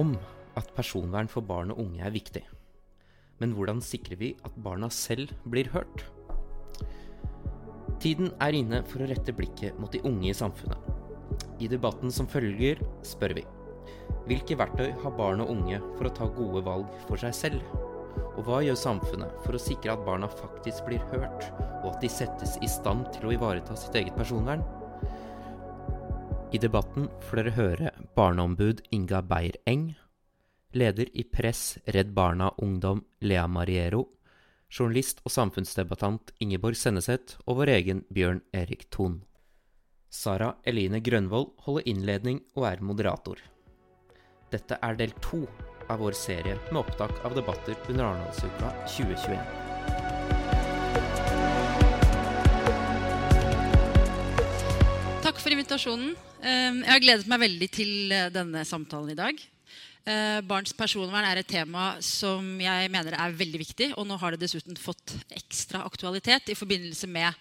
om at personvern for barn og unge er viktig. Men hvordan sikrer vi at barna selv blir hørt? Tiden er inne for å rette blikket mot de unge i samfunnet. I debatten som følger, spør vi hvilke verktøy har barn og unge for å ta gode valg for seg selv? Og hva gjør samfunnet for å sikre at barna faktisk blir hørt, og at de settes i stand til å ivareta sitt eget personvern? I debatten får dere høre barneombud Inga Beyer-Eng, leder i Press Redd Barna Ungdom Lea Mariero, journalist og samfunnsdebattant Ingeborg Senneset og vår egen Bjørn Erik Thon. Sara Eline Grønvoll holder innledning og er moderator. Dette er del to av vår serie med opptak av debatter under Arendalsuka 2021. Takk for invitasjonen. Eh, Jeg har gledet meg veldig til eh, denne samtalen i dag. Eh, Barns personvern er et tema som jeg mener er veldig viktig. Og nå har det dessuten fått ekstra aktualitet i forbindelse med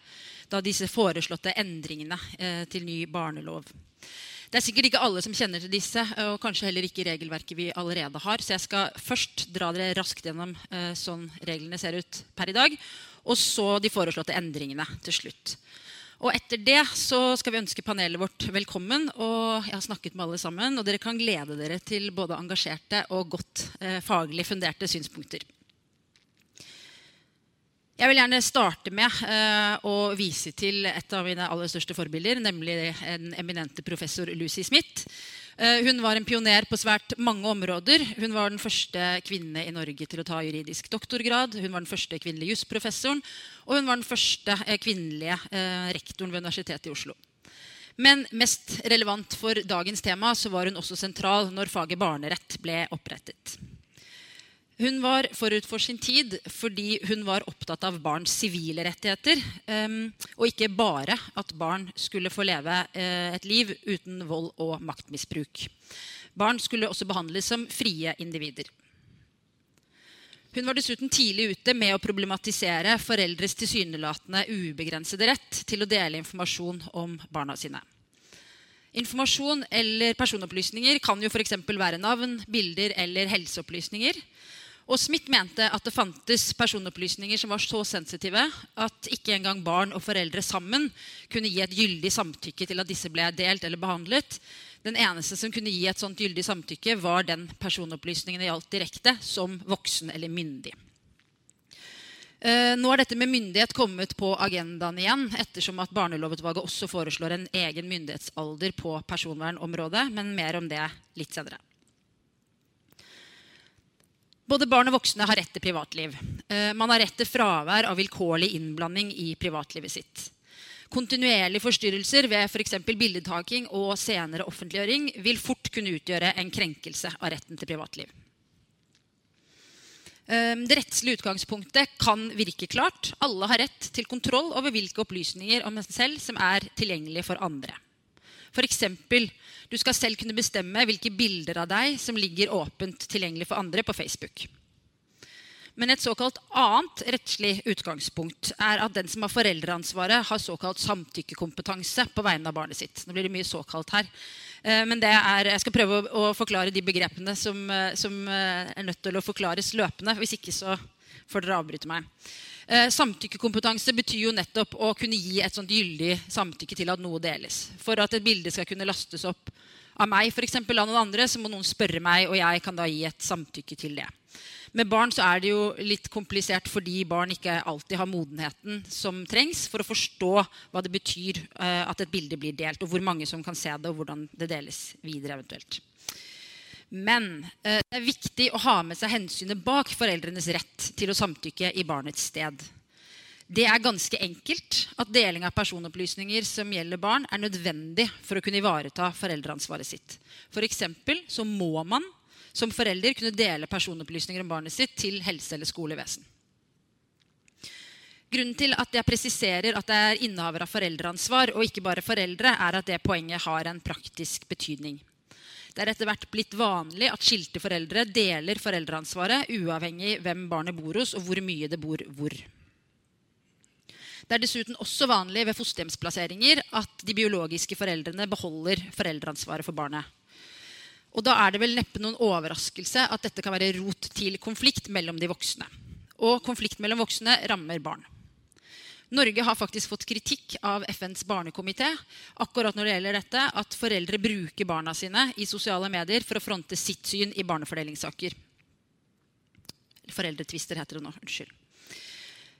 disse foreslåtte endringene eh, til ny barnelov. Det er sikkert ikke alle som kjenner til disse, og kanskje heller ikke regelverket vi allerede har. Så jeg skal først dra dere raskt gjennom sånn reglene ser ut per i dag. Og så de foreslåtte endringene til slutt. Og etter det så skal vi ønske panelet vårt velkommen. Og jeg har snakket med alle sammen, og dere kan glede dere til både engasjerte og godt eh, faglig funderte synspunkter. Jeg vil gjerne starte med eh, å vise til et av mine aller største forbilder, nemlig den eminente professor Lucy Smith. Eh, hun var en pioner på svært mange områder. Hun var den første kvinne i Norge til å ta juridisk doktorgrad. Hun var den første kvinnelige jusprofessoren, og hun var den første eh, kvinnelige eh, rektoren ved Universitetet i Oslo. Men mest relevant for dagens tema så var hun også sentral når faget barnerett ble opprettet. Hun var forut for sin tid fordi hun var opptatt av barns sivile rettigheter. Um, og ikke bare at barn skulle få leve uh, et liv uten vold og maktmisbruk. Barn skulle også behandles som frie individer. Hun var dessuten tidlig ute med å problematisere foreldres tilsynelatende ubegrensede rett til å dele informasjon om barna sine. Informasjon eller personopplysninger kan jo f.eks. være navn, bilder eller helseopplysninger. Og Smith mente at det fantes personopplysninger som var så sensitive at ikke engang barn og foreldre sammen kunne gi et gyldig samtykke til at disse ble delt eller behandlet. Den eneste som kunne gi et sånt gyldig samtykke, var den personopplysningen det gjaldt direkte, som voksen eller myndig. Eh, nå er dette med myndighet kommet på agendaen igjen, ettersom at Barnelovutvalget også foreslår en egen myndighetsalder på personvernområdet, men mer om det litt senere. Både barn og voksne har rett til privatliv. Eh, man har rett til fravær av vilkårlig innblanding i privatlivet sitt. Kontinuerlige forstyrrelser ved f.eks. For bildetaking og senere offentliggjøring vil fort kunne utgjøre en krenkelse av retten til privatliv. Eh, det rettslige utgangspunktet kan virke klart. Alle har rett til kontroll over hvilke opplysninger om seg selv som er tilgjengelige for andre. F.eks. du skal selv kunne bestemme hvilke bilder av deg som ligger åpent tilgjengelig for andre på Facebook. Men et såkalt annet rettslig utgangspunkt er at den som har foreldreansvaret, har såkalt samtykkekompetanse på vegne av barnet sitt. Nå blir det mye såkalt her. Eh, men er, jeg skal prøve å, forklare de begrepene som, eh, som eh, er nødt til å forklares løpende. Hvis ikke så får dere avbryte meg. Eh, samtykkekompetanse betyr jo nettopp å kunne gi et sånt gyldig samtykke til at noe deles. For at et bilde skal kunne lastes opp av meg for eksempel, av noen andre, så må noen spørre meg, og jeg kan da gi et samtykke til det. Med barn så er det jo litt komplisert fordi barn ikke alltid har modenheten som trengs for å forstå hva det betyr eh, at et bilde blir delt, og hvor mange som kan se det, og hvordan det deles videre eventuelt. Men eh, det er viktig å ha med seg hensynet bak foreldrenes rett til å samtykke i barnets sted. Det er ganske enkelt at deling av personopplysninger som gjelder barn, er nødvendig for å kunne ivareta foreldreansvaret sitt. F.eks. så må man som forelder kunne dele personopplysninger om barnet sitt til helse- eller skolevesen. Grunnen til at jeg presiserer at det er innehaver av foreldreansvar, og ikke bare foreldre, er at det poenget har en praktisk betydning. Det er etter hvert blitt vanlig at skilte foreldre deler foreldreansvaret uavhengig hvem barnet bor hos, og hvor mye det bor hvor. Det er dessuten også vanlig ved fosterhjemsplasseringer at de biologiske foreldrene beholder foreldreansvaret for barnet. Og da er det vel neppe noen overraskelse at dette kan være rot til konflikt mellom de voksne. Og konflikt mellom voksne rammer barn. Norge har faktisk fått kritikk av FNs barnekomité akkurat når det gjelder dette, at foreldre bruker barna sine i sosiale medier for å fronte sitt syn i barnefordelingssaker. Foreldretvister heter det nå. Unnskyld.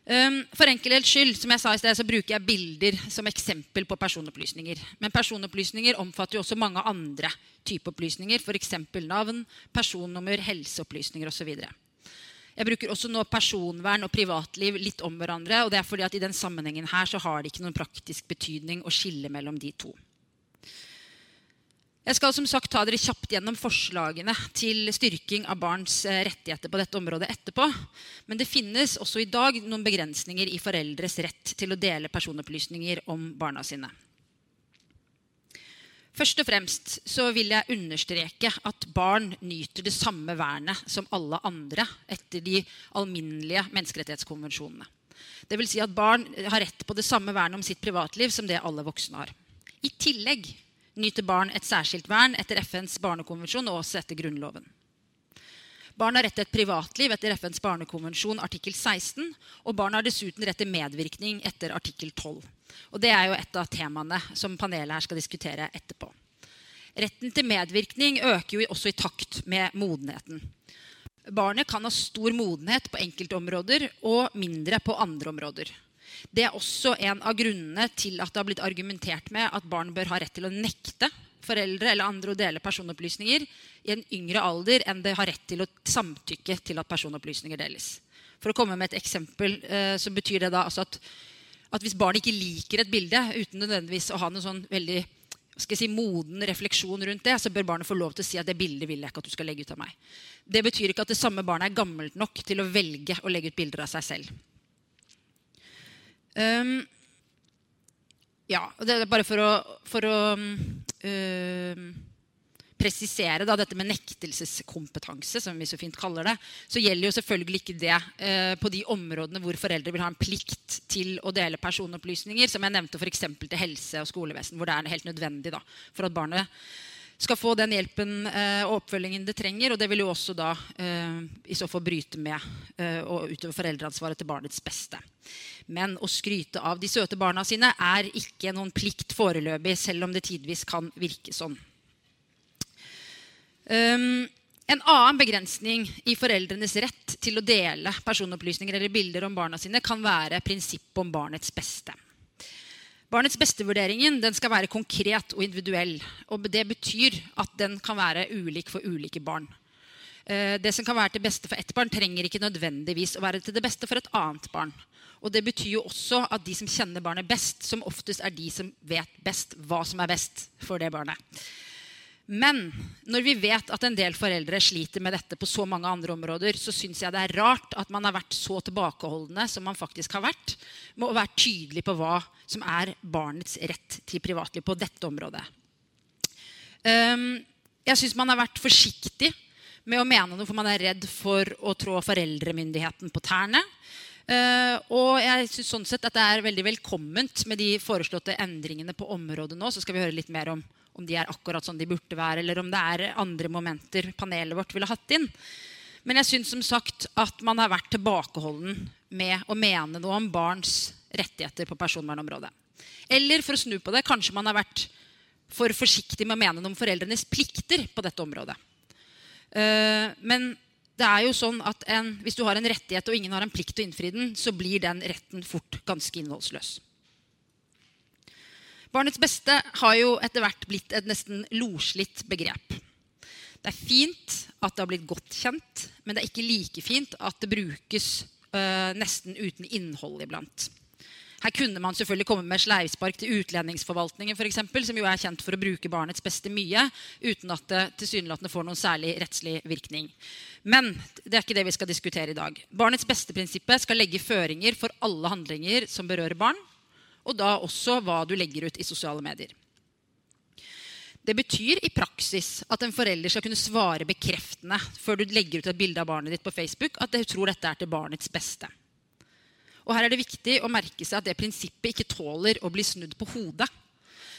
Um, for enkelhets skyld som jeg sa i sted, så bruker jeg bilder som eksempel på personopplysninger. Men personopplysninger omfatter jo også mange andre typer opplysninger. F.eks. navn, personnummer, helseopplysninger osv. Jeg bruker også nå personvern og privatliv litt om hverandre. og det er fordi at I den sammenhengen her så har det ikke noen praktisk betydning å skille mellom de to. Jeg skal som sagt ta dere kjapt gjennom forslagene til styrking av barns eh, rettigheter på dette området etterpå. Men det finnes også i dag noen begrensninger i foreldres rett til å dele personopplysninger om barna sine. Først og fremst så vil jeg understreke at barn nyter det samme vernet som alle andre etter de alminnelige menneskerettighetskonvensjonene. Det vil si at Barn har rett på det samme vernet om sitt privatliv som det alle voksne har. I tillegg nyter barn et særskilt vern etter FNs barnekonvensjon og også etter Grunnloven. Barn har rett til et privatliv etter FNs barnekonvensjon artikkel 16. Og barn har dessuten rett til medvirkning etter artikkel 12. Og Det er jo et av temaene som panelet her skal diskutere etterpå. Retten til medvirkning øker jo også i takt med modenheten. Barnet kan ha stor modenhet på enkelte områder og mindre på andre områder. Det er også en av grunnene til at det har blitt argumentert med at barn bør ha rett til å nekte foreldre eller andre å dele personopplysninger i en yngre alder enn det har rett til å samtykke til at personopplysninger deles. For å komme med et eksempel eh, så betyr det da altså at, at hvis barn ikke liker et bilde uten nødvendigvis å ha noen sånn veldig skal jeg si, moden refleksjon rundt det, så bør barnet få lov til å si at det bildet vil jeg ikke at du skal legge ut av meg. Det betyr ikke at det samme barnet er gammelt nok til å velge å legge ut bilder av seg selv. Um, ja, det er bare for å, for å øh, presisere da, dette med nektelseskompetanse, som vi så fint kaller det, så gjelder jo selvfølgelig ikke det eh, på de områdene hvor foreldre vil ha en plikt til å dele personopplysninger, som jeg nevnte f.eks. til helse og skolevesen, hvor det er helt nødvendig da, for at barnet skal få den hjelpen eh, og oppfølgingen det trenger. Og det vil jo også da eh, i så fall bryte med eh, og utøve foreldreansvaret til barnets beste. Men å skryte av de søte barna sine er ikke noen plikt foreløpig, selv om det tidvis kan virke sånn. Um, en annen begrensning i foreldrenes rett til å dele personopplysninger eller bilder om barna sine kan være prinsippet om barnets beste. Barnets beste-vurderingen skal være konkret og individuell. og Det betyr at den kan være ulik for ulike barn. Eh, det som kan være til beste for ett barn, trenger ikke nødvendigvis å være til det beste for et annet barn. Og Det betyr jo også at de som kjenner barnet best, som oftest er de som vet best hva som er best for det barnet. Men når vi vet at en del foreldre sliter med dette på så mange andre områder, så syns jeg det er rart at man har vært så tilbakeholdne som man faktisk har vært, med å være tydelig på hva som er barnets rett til privatliv på dette området. Ehm, jeg syns man har vært forsiktig med å mene noe, for man er redd for å trå foreldremyndigheten på tærne. Uh, og jeg synes sånn sett at det er veldig velkomment med de foreslåtte endringene på området nå. Så skal vi høre litt mer om om de er akkurat sånn de burde være, eller om det er andre momenter panelet vårt ville hatt inn. Men jeg syns som sagt at man har vært tilbakeholden med å mene noe om barns rettigheter på personvernområdet. Eller for å snu på det, kanskje man har vært for forsiktig med å mene noe om foreldrenes plikter på dette området. Eh, men det er jo sånn at en, hvis du har en rettighet og ingen har en plikt til å innfri den, så blir den retten fort ganske innholdsløs. Barnets beste har jo etter hvert blitt et nesten loslitt begrep. Det er fint at det har blitt godt kjent, men det er ikke like fint at det brukes øh, nesten uten innhold iblant. Her kunne man selvfølgelig komme med sleivspark til utlendingsforvaltningen, for eksempel, som jo er kjent for å bruke barnets beste mye, uten at det tilsynelatende får noen særlig rettslig virkning. Men det er ikke det vi skal diskutere i dag. Barnets beste-prinsippet skal legge føringer for alle handlinger som berører barn, og da også hva du legger ut i sosiale medier. Det betyr i praksis at en forelder skal kunne svare bekreftende før du legger ut et bilde av barnet ditt på Facebook at du tror dette er til barnets beste. Og her er det viktig å merke seg at det prinsippet ikke tåler å bli snudd på hodet.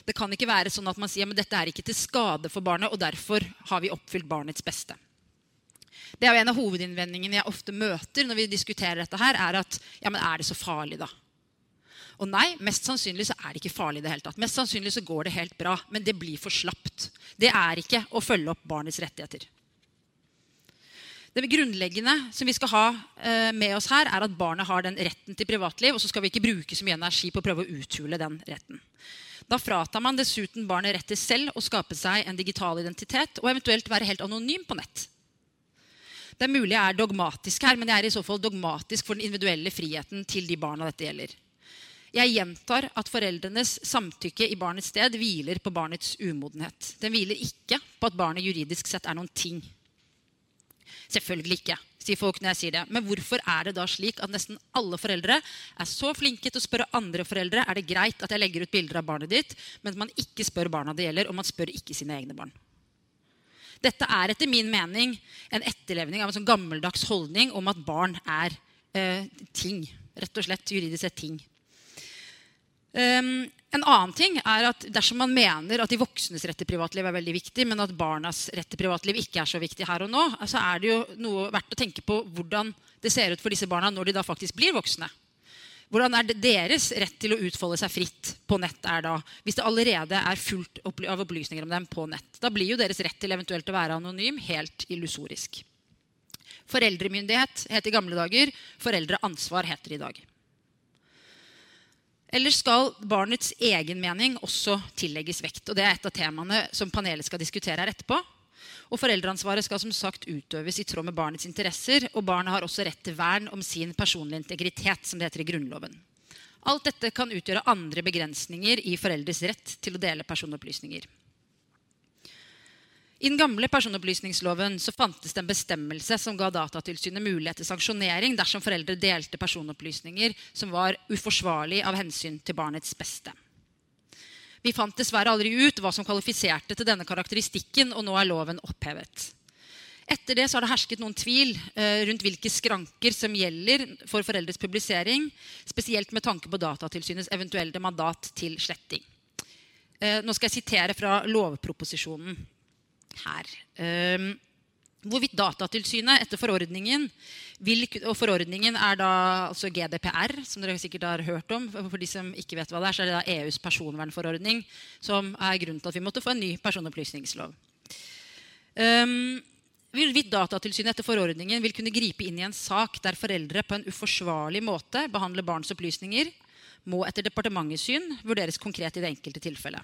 Det kan ikke være sånn at man sier at dette er ikke til skade for barnet, og derfor har vi oppfylt barnets beste. Det er jo En av hovedinnvendingene jeg ofte møter når vi diskuterer dette, her, er at ja, men er det så farlig, da? Og nei, mest sannsynlig så er det ikke farlig. det hele tatt. Mest sannsynlig så går det helt bra, men det blir for slapt. Det er ikke å følge opp barnets rettigheter. Det grunnleggende som vi skal ha eh, med oss her, er at barnet har den retten til privatliv, og så skal vi ikke bruke så mye energi på å prøve å uthule den retten. Da fratar man dessuten barnet rett til selv å skape seg en digital identitet og eventuelt være helt anonym på nett. Det er mulig jeg er dogmatisk her, men jeg er i så fall dogmatisk for den individuelle friheten til de barna dette gjelder. Jeg gjentar at foreldrenes samtykke i barnets sted hviler på barnets umodenhet. Den hviler ikke på at barnet juridisk sett er noen ting. Selvfølgelig ikke, sier folk når jeg sier det. Men hvorfor er det da slik at nesten alle foreldre er så flinke til å spørre andre foreldre er det greit at jeg legger ut bilder av barnet ditt, men at man ikke spør barna det gjelder, og man spør ikke sine egne barn? Dette er etter min mening en etterlevning av en sånn gammeldags holdning om at barn er eh, ting. Rett og slett juridisk sett ting. Um, en annen ting er at Dersom man mener at de voksnes rett til privatliv er veldig viktig, men at barnas rett til privatliv ikke er så viktig her og nå, så er det jo noe verdt å tenke på hvordan det ser ut for disse barna når de da faktisk blir voksne. Hvordan er det deres rett til å utfolde seg fritt på nett er da, hvis det allerede er fullt av opplysninger om dem på nett? Da blir jo deres rett til eventuelt å være anonym helt illusorisk. Foreldremyndighet het i gamle dager. Foreldreansvar heter i dag. Eller skal barnets egen mening også tillegges vekt? Og Det er et av temaene som panelet skal diskutere her etterpå. Og Foreldreansvaret skal som sagt utøves i tråd med barnets interesser. Og barnet har også rett til vern om sin personlige integritet, som det heter i Grunnloven. Alt dette kan utgjøre andre begrensninger i foreldres rett til å dele personopplysninger. I den gamle personopplysningsloven så fantes det en bestemmelse som ga Datatilsynet mulighet til sanksjonering dersom foreldre delte personopplysninger som var uforsvarlig av hensyn til barnets beste. Vi fant dessverre aldri ut hva som kvalifiserte til denne karakteristikken, og nå er loven opphevet. Etter det så har det hersket noen tvil eh, rundt hvilke skranker som gjelder for foreldres publisering, spesielt med tanke på Datatilsynets eventuelle mandat til sletting. Eh, nå skal jeg sitere fra lovproposisjonen her. Um, hvorvidt Datatilsynet etter forordningen vil, Og forordningen er da altså GDPR, som dere sikkert har hørt om. For de som ikke vet hva det er, så er det da EUs personvernforordning som er grunnen til at vi måtte få en ny personopplysningslov. Um, Hvorvidt Datatilsynet etter forordningen vil kunne gripe inn i en sak der foreldre på en uforsvarlig måte behandler barns opplysninger, må etter departementets syn vurderes konkret i det enkelte tilfellet.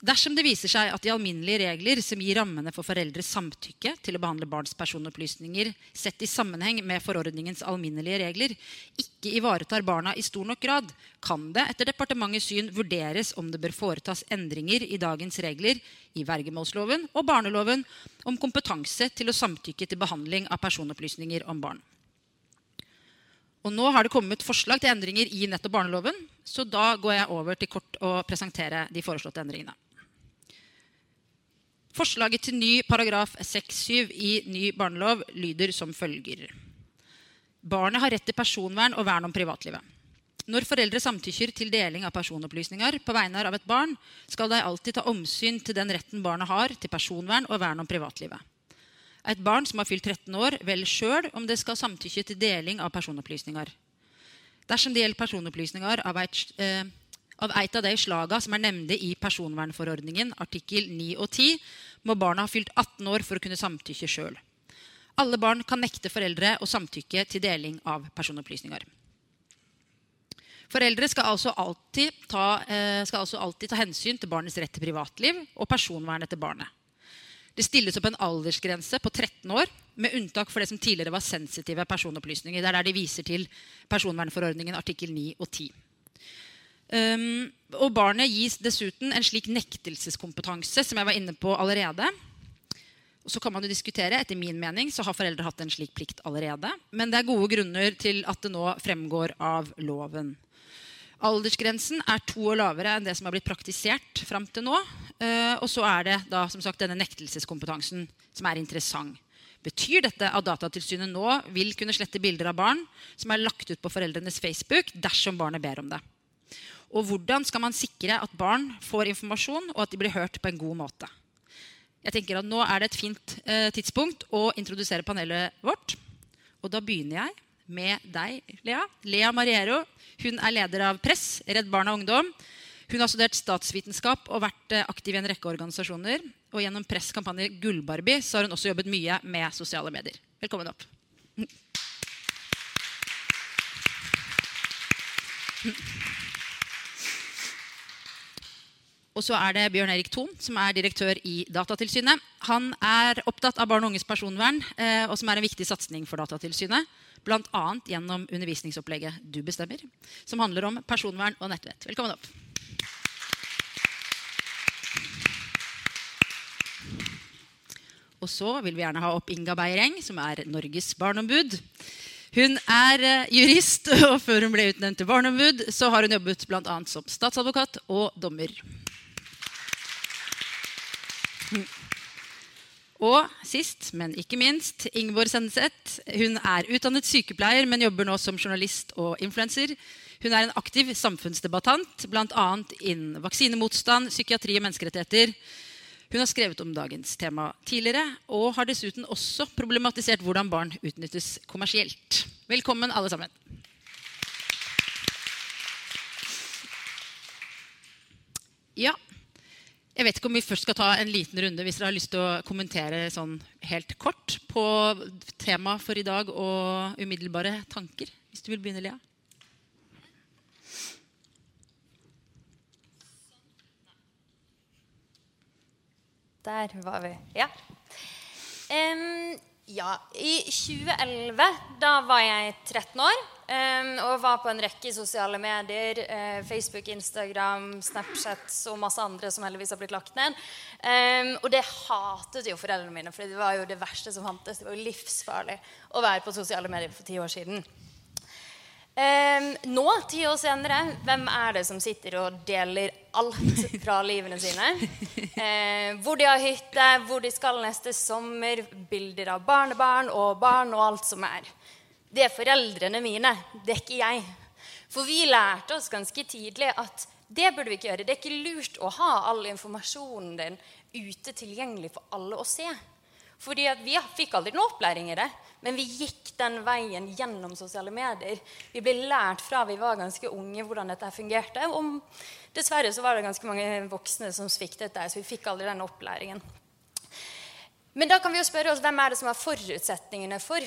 Dersom det viser seg at de alminnelige regler som gir rammene for foreldres samtykke til å behandle barns personopplysninger sett i sammenheng med forordningens alminnelige regler, ikke ivaretar barna i stor nok grad, kan det etter departementets syn vurderes om det bør foretas endringer i dagens regler i vergemålsloven og barneloven om kompetanse til å samtykke til behandling av personopplysninger om barn. Og nå har det kommet forslag til endringer i nettopp barneloven, så da går jeg over til kort å presentere de foreslåtte endringene. Forslaget til ny paragraf 6-7 i ny barnelov lyder som følger. Barnet har rett til personvern og vern om privatlivet. Når foreldre samtykker til deling av personopplysninger på vegne av et barn, skal de alltid ta omsyn til den retten barnet har til personvern og vern om privatlivet. Et barn som har fylt 13 år, velger sjøl om det skal samtykke til deling av personopplysninger. Dersom det gjelder personopplysninger av et, eh, av et av de slaga som er nevnte i personvernforordningen, artikkel 9 og 10, må barna ha fylt 18 år for å kunne samtykke sjøl. Alle barn kan nekte foreldre å samtykke til deling av personopplysninger. Foreldre skal altså, ta, eh, skal altså alltid ta hensyn til barnets rett til privatliv og personvernet til barnet. Det stilles opp en aldersgrense på 13 år, med unntak for det som tidligere var sensitive personopplysninger. Det er der de viser til personvernforordningen artikkel 9 og 10. Um, og barnet gis dessuten en slik nektelseskompetanse som jeg var inne på allerede. Og så kan man jo diskutere, Etter min mening så har foreldre hatt en slik plikt allerede. Men det er gode grunner til at det nå fremgår av loven. Aldersgrensen er to år lavere enn det som har blitt praktisert fram til nå. Uh, og så er det da som sagt denne nektelseskompetansen som er interessant. Betyr dette at Datatilsynet nå vil kunne slette bilder av barn som er lagt ut på foreldrenes Facebook dersom barnet ber om det? Og hvordan skal man sikre at barn får informasjon, og at de blir hørt på en god måte? Jeg tenker at Nå er det et fint eh, tidspunkt å introdusere panelet vårt. Og da begynner jeg med deg, Lea. Lea Mariero. Hun er leder av Press, Redd Barna Ungdom. Hun har studert statsvitenskap og vært eh, aktiv i en rekke organisasjoner. Og gjennom Press kampanje Gullbarbie så har hun også jobbet mye med sosiale medier. Velkommen opp. Og så er det Bjørn Erik Thon, som er direktør i Datatilsynet. Han er opptatt av barn og unges personvern, eh, og som er en viktig satsing for Datatilsynet. Bl.a. gjennom undervisningsopplegget Du bestemmer, som handler om personvern og nettvett. Velkommen opp. Og så vil vi gjerne ha opp Inga Beiereng, som er Norges barneombud. Hun er eh, jurist, og før hun ble utnevnt til barneombud, så har hun jobbet bl.a. som statsadvokat og dommer. Og sist, men ikke minst, Ingeborg Senneseth. Hun er utdannet sykepleier, men jobber nå som journalist og influenser. Hun er en aktiv samfunnsdebattant, bl.a. innen vaksinemotstand, psykiatri og menneskerettigheter. Hun har skrevet om dagens tema tidligere, og har dessuten også problematisert hvordan barn utnyttes kommersielt. Velkommen, alle sammen. Ja, jeg vet ikke om vi først skal ta en liten runde hvis dere har lyst til å kommentere sånn helt kort på temaet for i dag og umiddelbare tanker. Hvis du vil begynne, Lea. Der var vi. Ja. Um, ja. I 2011, da var jeg 13 år um, og var på en rekke sosiale medier. Uh, Facebook, Instagram, Snapchat og masse andre som heldigvis har blitt lagt ned. Um, og det hatet jo foreldrene mine, for det var jo det verste som fantes. Det var jo livsfarlig å være på sosiale medier for ti år siden. Um, nå, ti år senere, hvem er det som sitter og deler alt fra livene sine? Uh, hvor de har hytte, hvor de skal neste sommer, bilder av barnebarn og barn og alt som er. Det er foreldrene mine, det er ikke jeg. For vi lærte oss ganske tidlig at det burde vi ikke gjøre. Det er ikke lurt å ha all informasjonen din ute tilgjengelig for alle å se. Fordi Vi fikk aldri noen opplæring i det, men vi gikk den veien gjennom sosiale medier. Vi ble lært fra vi var ganske unge, hvordan dette fungerte. Og dessverre så var det ganske mange voksne som sviktet der, så vi fikk aldri den opplæringen. Men da kan vi jo spørre oss hvem er det som har forutsetningene for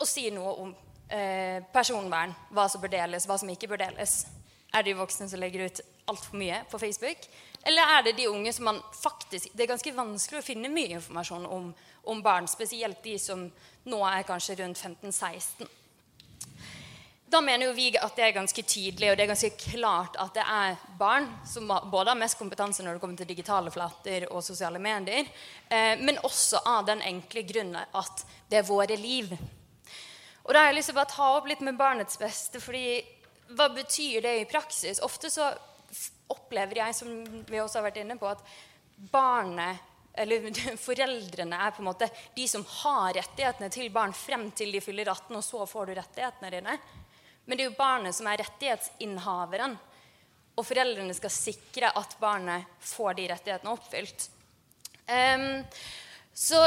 å si noe om eh, personvern, hva som bør deles, hva som ikke bør deles. Er det de voksne som legger ut altfor mye på Facebook? Eller er det de unge som man faktisk Det er ganske vanskelig å finne mye informasjon om om barn, spesielt de som nå er kanskje rundt 15-16. Da mener jo vi at det er ganske tydelig og det er ganske klart at det er barn som både har mest kompetanse når det kommer til digitale flater og sosiale medier, eh, men også av den enkle grunnen at det er våre liv. Og da har jeg lyst til å bare ta opp litt med barnets beste. fordi hva betyr det i praksis? Ofte så opplever jeg, som vi også har vært inne på, at barnet eller foreldrene er på en måte de som har rettighetene til barn frem til de fyller 18, og så får du rettighetene dine. Men det er jo barnet som er rettighetsinnehaveren. Og foreldrene skal sikre at barnet får de rettighetene oppfylt. Um, så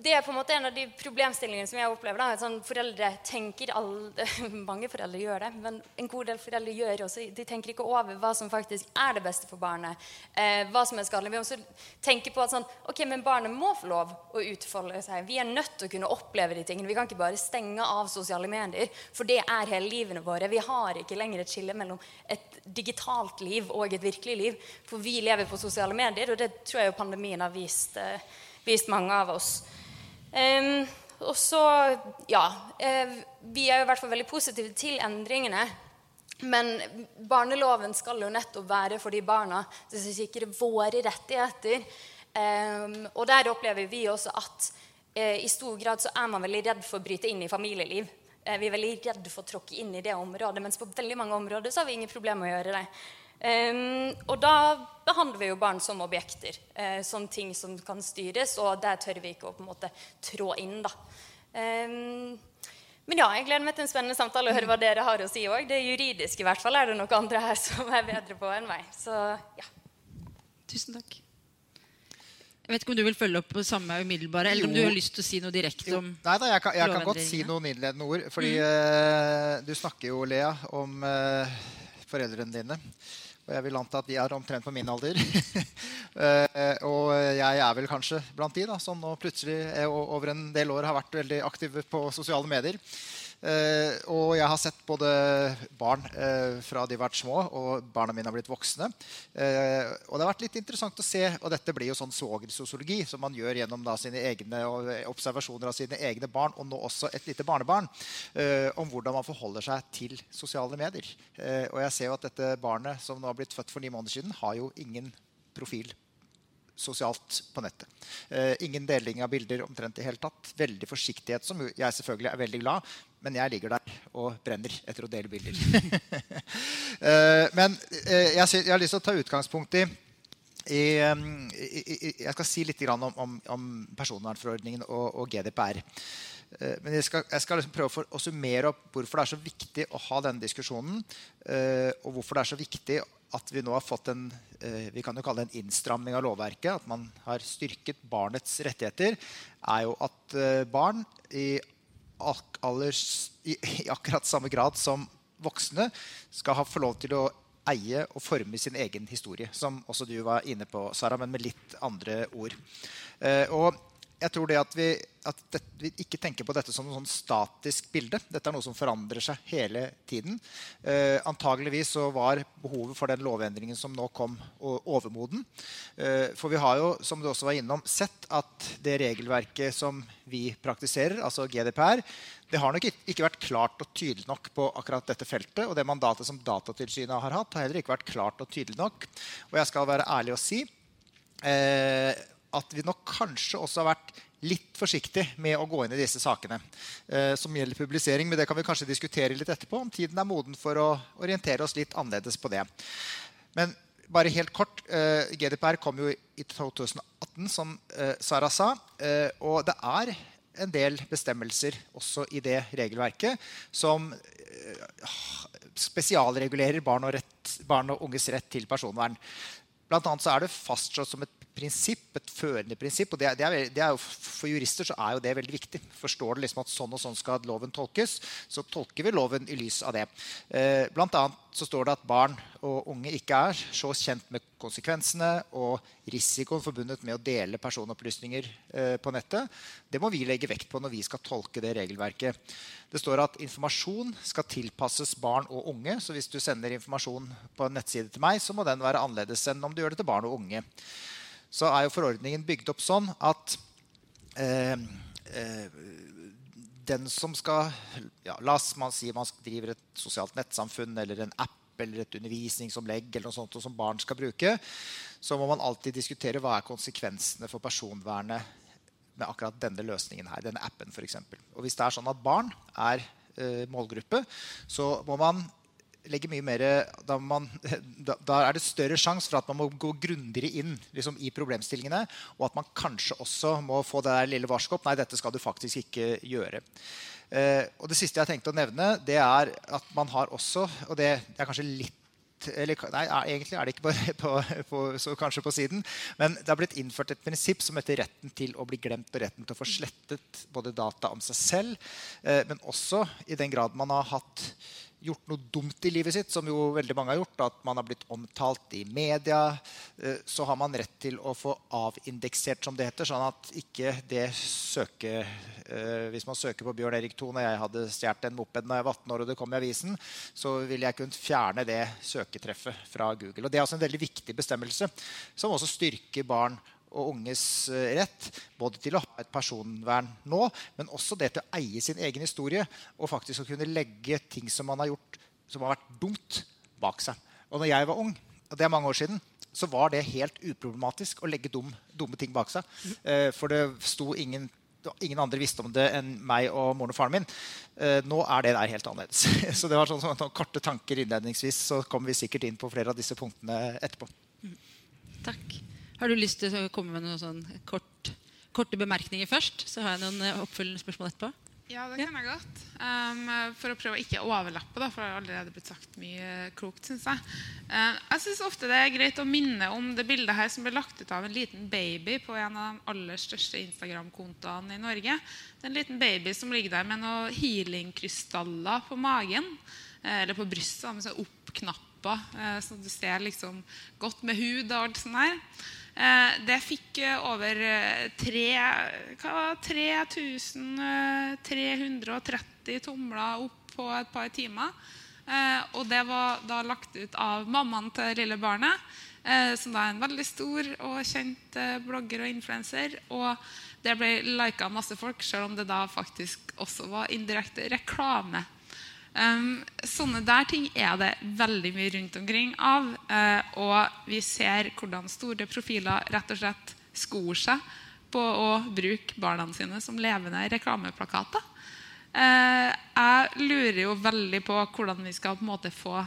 det er på en måte en av de problemstillingene som jeg opplever. da, sånn Foreldre tenker alle, Mange foreldre gjør det, men en god del foreldre gjør også, de tenker ikke over hva som faktisk er det beste for barnet. Eh, hva som er skadelig. Vi også tenker på at sånn, ok, men barnet må få lov å utfolde seg. Vi er nødt til å kunne oppleve de tingene. Vi kan ikke bare stenge av sosiale medier, for det er hele livene våre. Vi har ikke lenger et skille mellom et digitalt liv og et virkelig liv. For vi lever på sosiale medier, og det tror jeg jo pandemien har vist. Eh, vist mange av oss. Um, og så, ja uh, Vi er jo i hvert fall veldig positive til endringene. Men barneloven skal jo nettopp være for de barna som sikrer sikre våre rettigheter. Um, og der opplever vi også at uh, i stor grad så er man veldig redd for å bryte inn i familieliv. Uh, vi er veldig redd for å tråkke inn i det området, mens på veldig mange områder så har vi ingen problemer med å gjøre det. Um, og da behandler vi jo barn som objekter, uh, som ting som kan styres, og der tør vi ikke å på en måte trå inn. da. Um, Men ja, jeg gleder meg til en spennende samtale og høre hva dere har å si òg. Det juridiske i hvert fall er det noen andre her som er bedre på enn meg. Så ja. Tusen takk. Jeg vet ikke om du vil følge opp på samme umiddelbare, eller om du har lyst til å si noe direkte om Nei da, jeg kan, jeg kan godt si noen innledende ord. Fordi eh, du snakker jo, Lea, om uh, foreldrene dine. Og jeg vil anta at de er omtrent på min alder. Eh, og jeg er vel kanskje blant de da, som nå plutselig eh, over en del år har vært veldig aktive på sosiale medier. Eh, og jeg har sett både barn eh, fra de har vært små, og barna mine har blitt voksne. Eh, og det har vært litt interessant å se, og dette blir jo sånn svogersosiologi som man gjør gjennom da sine egne eh, observasjoner av sine egne barn, og nå også et lite barnebarn, eh, om hvordan man forholder seg til sosiale medier. Eh, og jeg ser jo at dette barnet som nå har blitt født for ni måneder siden, har jo ingen profil sosialt på nettet. Eh, ingen deling av bilder omtrent i hele tatt. Veldig forsiktighet, som jeg selvfølgelig er veldig glad, men jeg ligger der og brenner etter å dele bilder. eh, men eh, jeg, jeg har lyst til å ta utgangspunkt i i, i, i, jeg skal si litt om, om, om personvernforordningen og, og GDPR. Men jeg skal, jeg skal liksom prøve å summere opp hvorfor det er så viktig å ha denne diskusjonen. Og hvorfor det er så viktig at vi nå har fått en eh, vi kan jo kalle det en innstramming av lovverket. At man har styrket barnets rettigheter. er jo at eh, barn i, ak allers, i, i akkurat samme grad som voksne skal ha få lov til å eie og forme sin egen historie. Som også du var inne på, Sara, men med litt andre ord. Eh, og jeg tror det at vi, at det, vi ikke tenker på dette som et sånn statisk bilde. Dette er noe som forandrer seg hele tiden. Eh, antageligvis så var behovet for den lovendringen som nå kom, overmoden. Eh, for vi har jo, som du også var innom, sett at det regelverket som vi praktiserer, altså GDPR, det har nok ikke- vært klart og tydelig nok på akkurat dette feltet. Og det mandatet som Datatilsynet har hatt, har heller ikke vært klart og tydelig nok. Og jeg skal være ærlig og si eh, at vi nok kanskje også har vært litt forsiktige med å gå inn i disse sakene eh, som gjelder publisering. Men det kan vi kanskje diskutere litt etterpå, om tiden er moden for å orientere oss litt annerledes på det. Men bare helt kort. Eh, GDPR kom jo i 2018, som eh, Sara sa. Eh, og det er en del bestemmelser også i det regelverket som eh, spesialregulerer barn og, rett, barn og unges rett til personvern. Blant annet så er det fastslått som et prinsipp, et førende prinsipp. og det, det, er, det er jo, For jurister så er jo det veldig viktig. Forstår du liksom at sånn og sånn skal loven tolkes, så tolker vi loven i lys av det. Eh, blant annet så står det at barn og unge ikke er så kjent med konsekvensene og risikoen forbundet med å dele personopplysninger eh, på nettet. Det må vi legge vekt på når vi skal tolke det regelverket. Det står at informasjon skal tilpasses barn og unge. Så hvis du sender informasjon på en nettside til meg, så må den være annerledes enn om du gjør det til barn og unge. Så er jo forordningen bygd opp sånn at eh, eh, den som skal ja, La oss man si man driver et sosialt nettsamfunn eller en app eller et undervisningsomlegg eller noe sånt som barn skal bruke, så må man alltid diskutere hva er konsekvensene for personvernet med akkurat denne løsningen her, denne appen f.eks. Og hvis det er sånn at barn er eh, målgruppe, så må man legge mye mer da, man, da, da er det større sjanse for at man må gå grundigere inn liksom, i problemstillingene, og at man kanskje også må få det der lille varsko opp. Nei, dette skal du faktisk ikke gjøre. Eh, og det siste jeg tenkte å nevne, det er at man har også Og det er kanskje litt eller, nei, egentlig er det ikke på, på, på, så kanskje på siden. Men det har blitt innført et prinsipp som heter retten til å bli glemt og retten til å få slettet både data om seg selv, eh, men også i den grad man har hatt gjort noe dumt i livet sitt, som jo veldig mange har gjort, at man har blitt omtalt i media, eh, så har man rett til å få avindeksert, som det heter, sånn at ikke det søke eh, Hvis man søker på Bjørn Erik Thon og jeg hadde stjålet en moped da jeg var 18 år og det kom i avisen, så ville jeg kunnet fjerne det søketreffet fra Google. Og Det er også en veldig viktig bestemmelse, som også styrker barn og unges eh, rett både til å ha et personvern nå, men også det til å eie sin egen historie og faktisk å kunne legge ting som man har gjort som har vært dumt, bak seg. Og når jeg var ung, og det er mange år siden, så var det helt uproblematisk å legge dum, dumme ting bak seg. Eh, for det sto ingen Ingen andre visste om det enn meg og moren og faren min. Eh, nå er det der helt annerledes. Så det var sånn, sånn, korte tanker innledningsvis. Så kommer vi sikkert inn på flere av disse punktene etterpå. Takk. Har du lyst til å komme med noen sånn kort, korte bemerkninger først? Så har jeg noen eh, oppfølgende spørsmål etterpå. Ja, det kan jeg godt. Um, for å prøve å ikke overlappe, da, for det har allerede blitt sagt mye klokt, syns jeg. Uh, jeg syns ofte det er greit å minne om det bildet her som ble lagt ut av en liten baby på en av de aller største Instagram-kontoene i Norge. Det er en liten baby som ligger der med noen healing-krystaller på magen. Uh, eller på brystet, med sånn oppknapper, uh, så du ser liksom godt med hud og alt sånt her. Eh, det fikk eh, over 3330 tomler opp på et par timer. Eh, og det var da lagt ut av mammaen til det lille barnet, som da er en veldig stor og kjent blogger og influenser. Og det ble lika masse folk, selv om det da faktisk også var indirekte reklame Um, sånne der ting er det veldig mye rundt omkring av. Uh, og vi ser hvordan store profiler rett og slett skor seg på å bruke barna sine som levende reklameplakater. Uh, jeg lurer jo veldig på hvordan vi skal på en måte få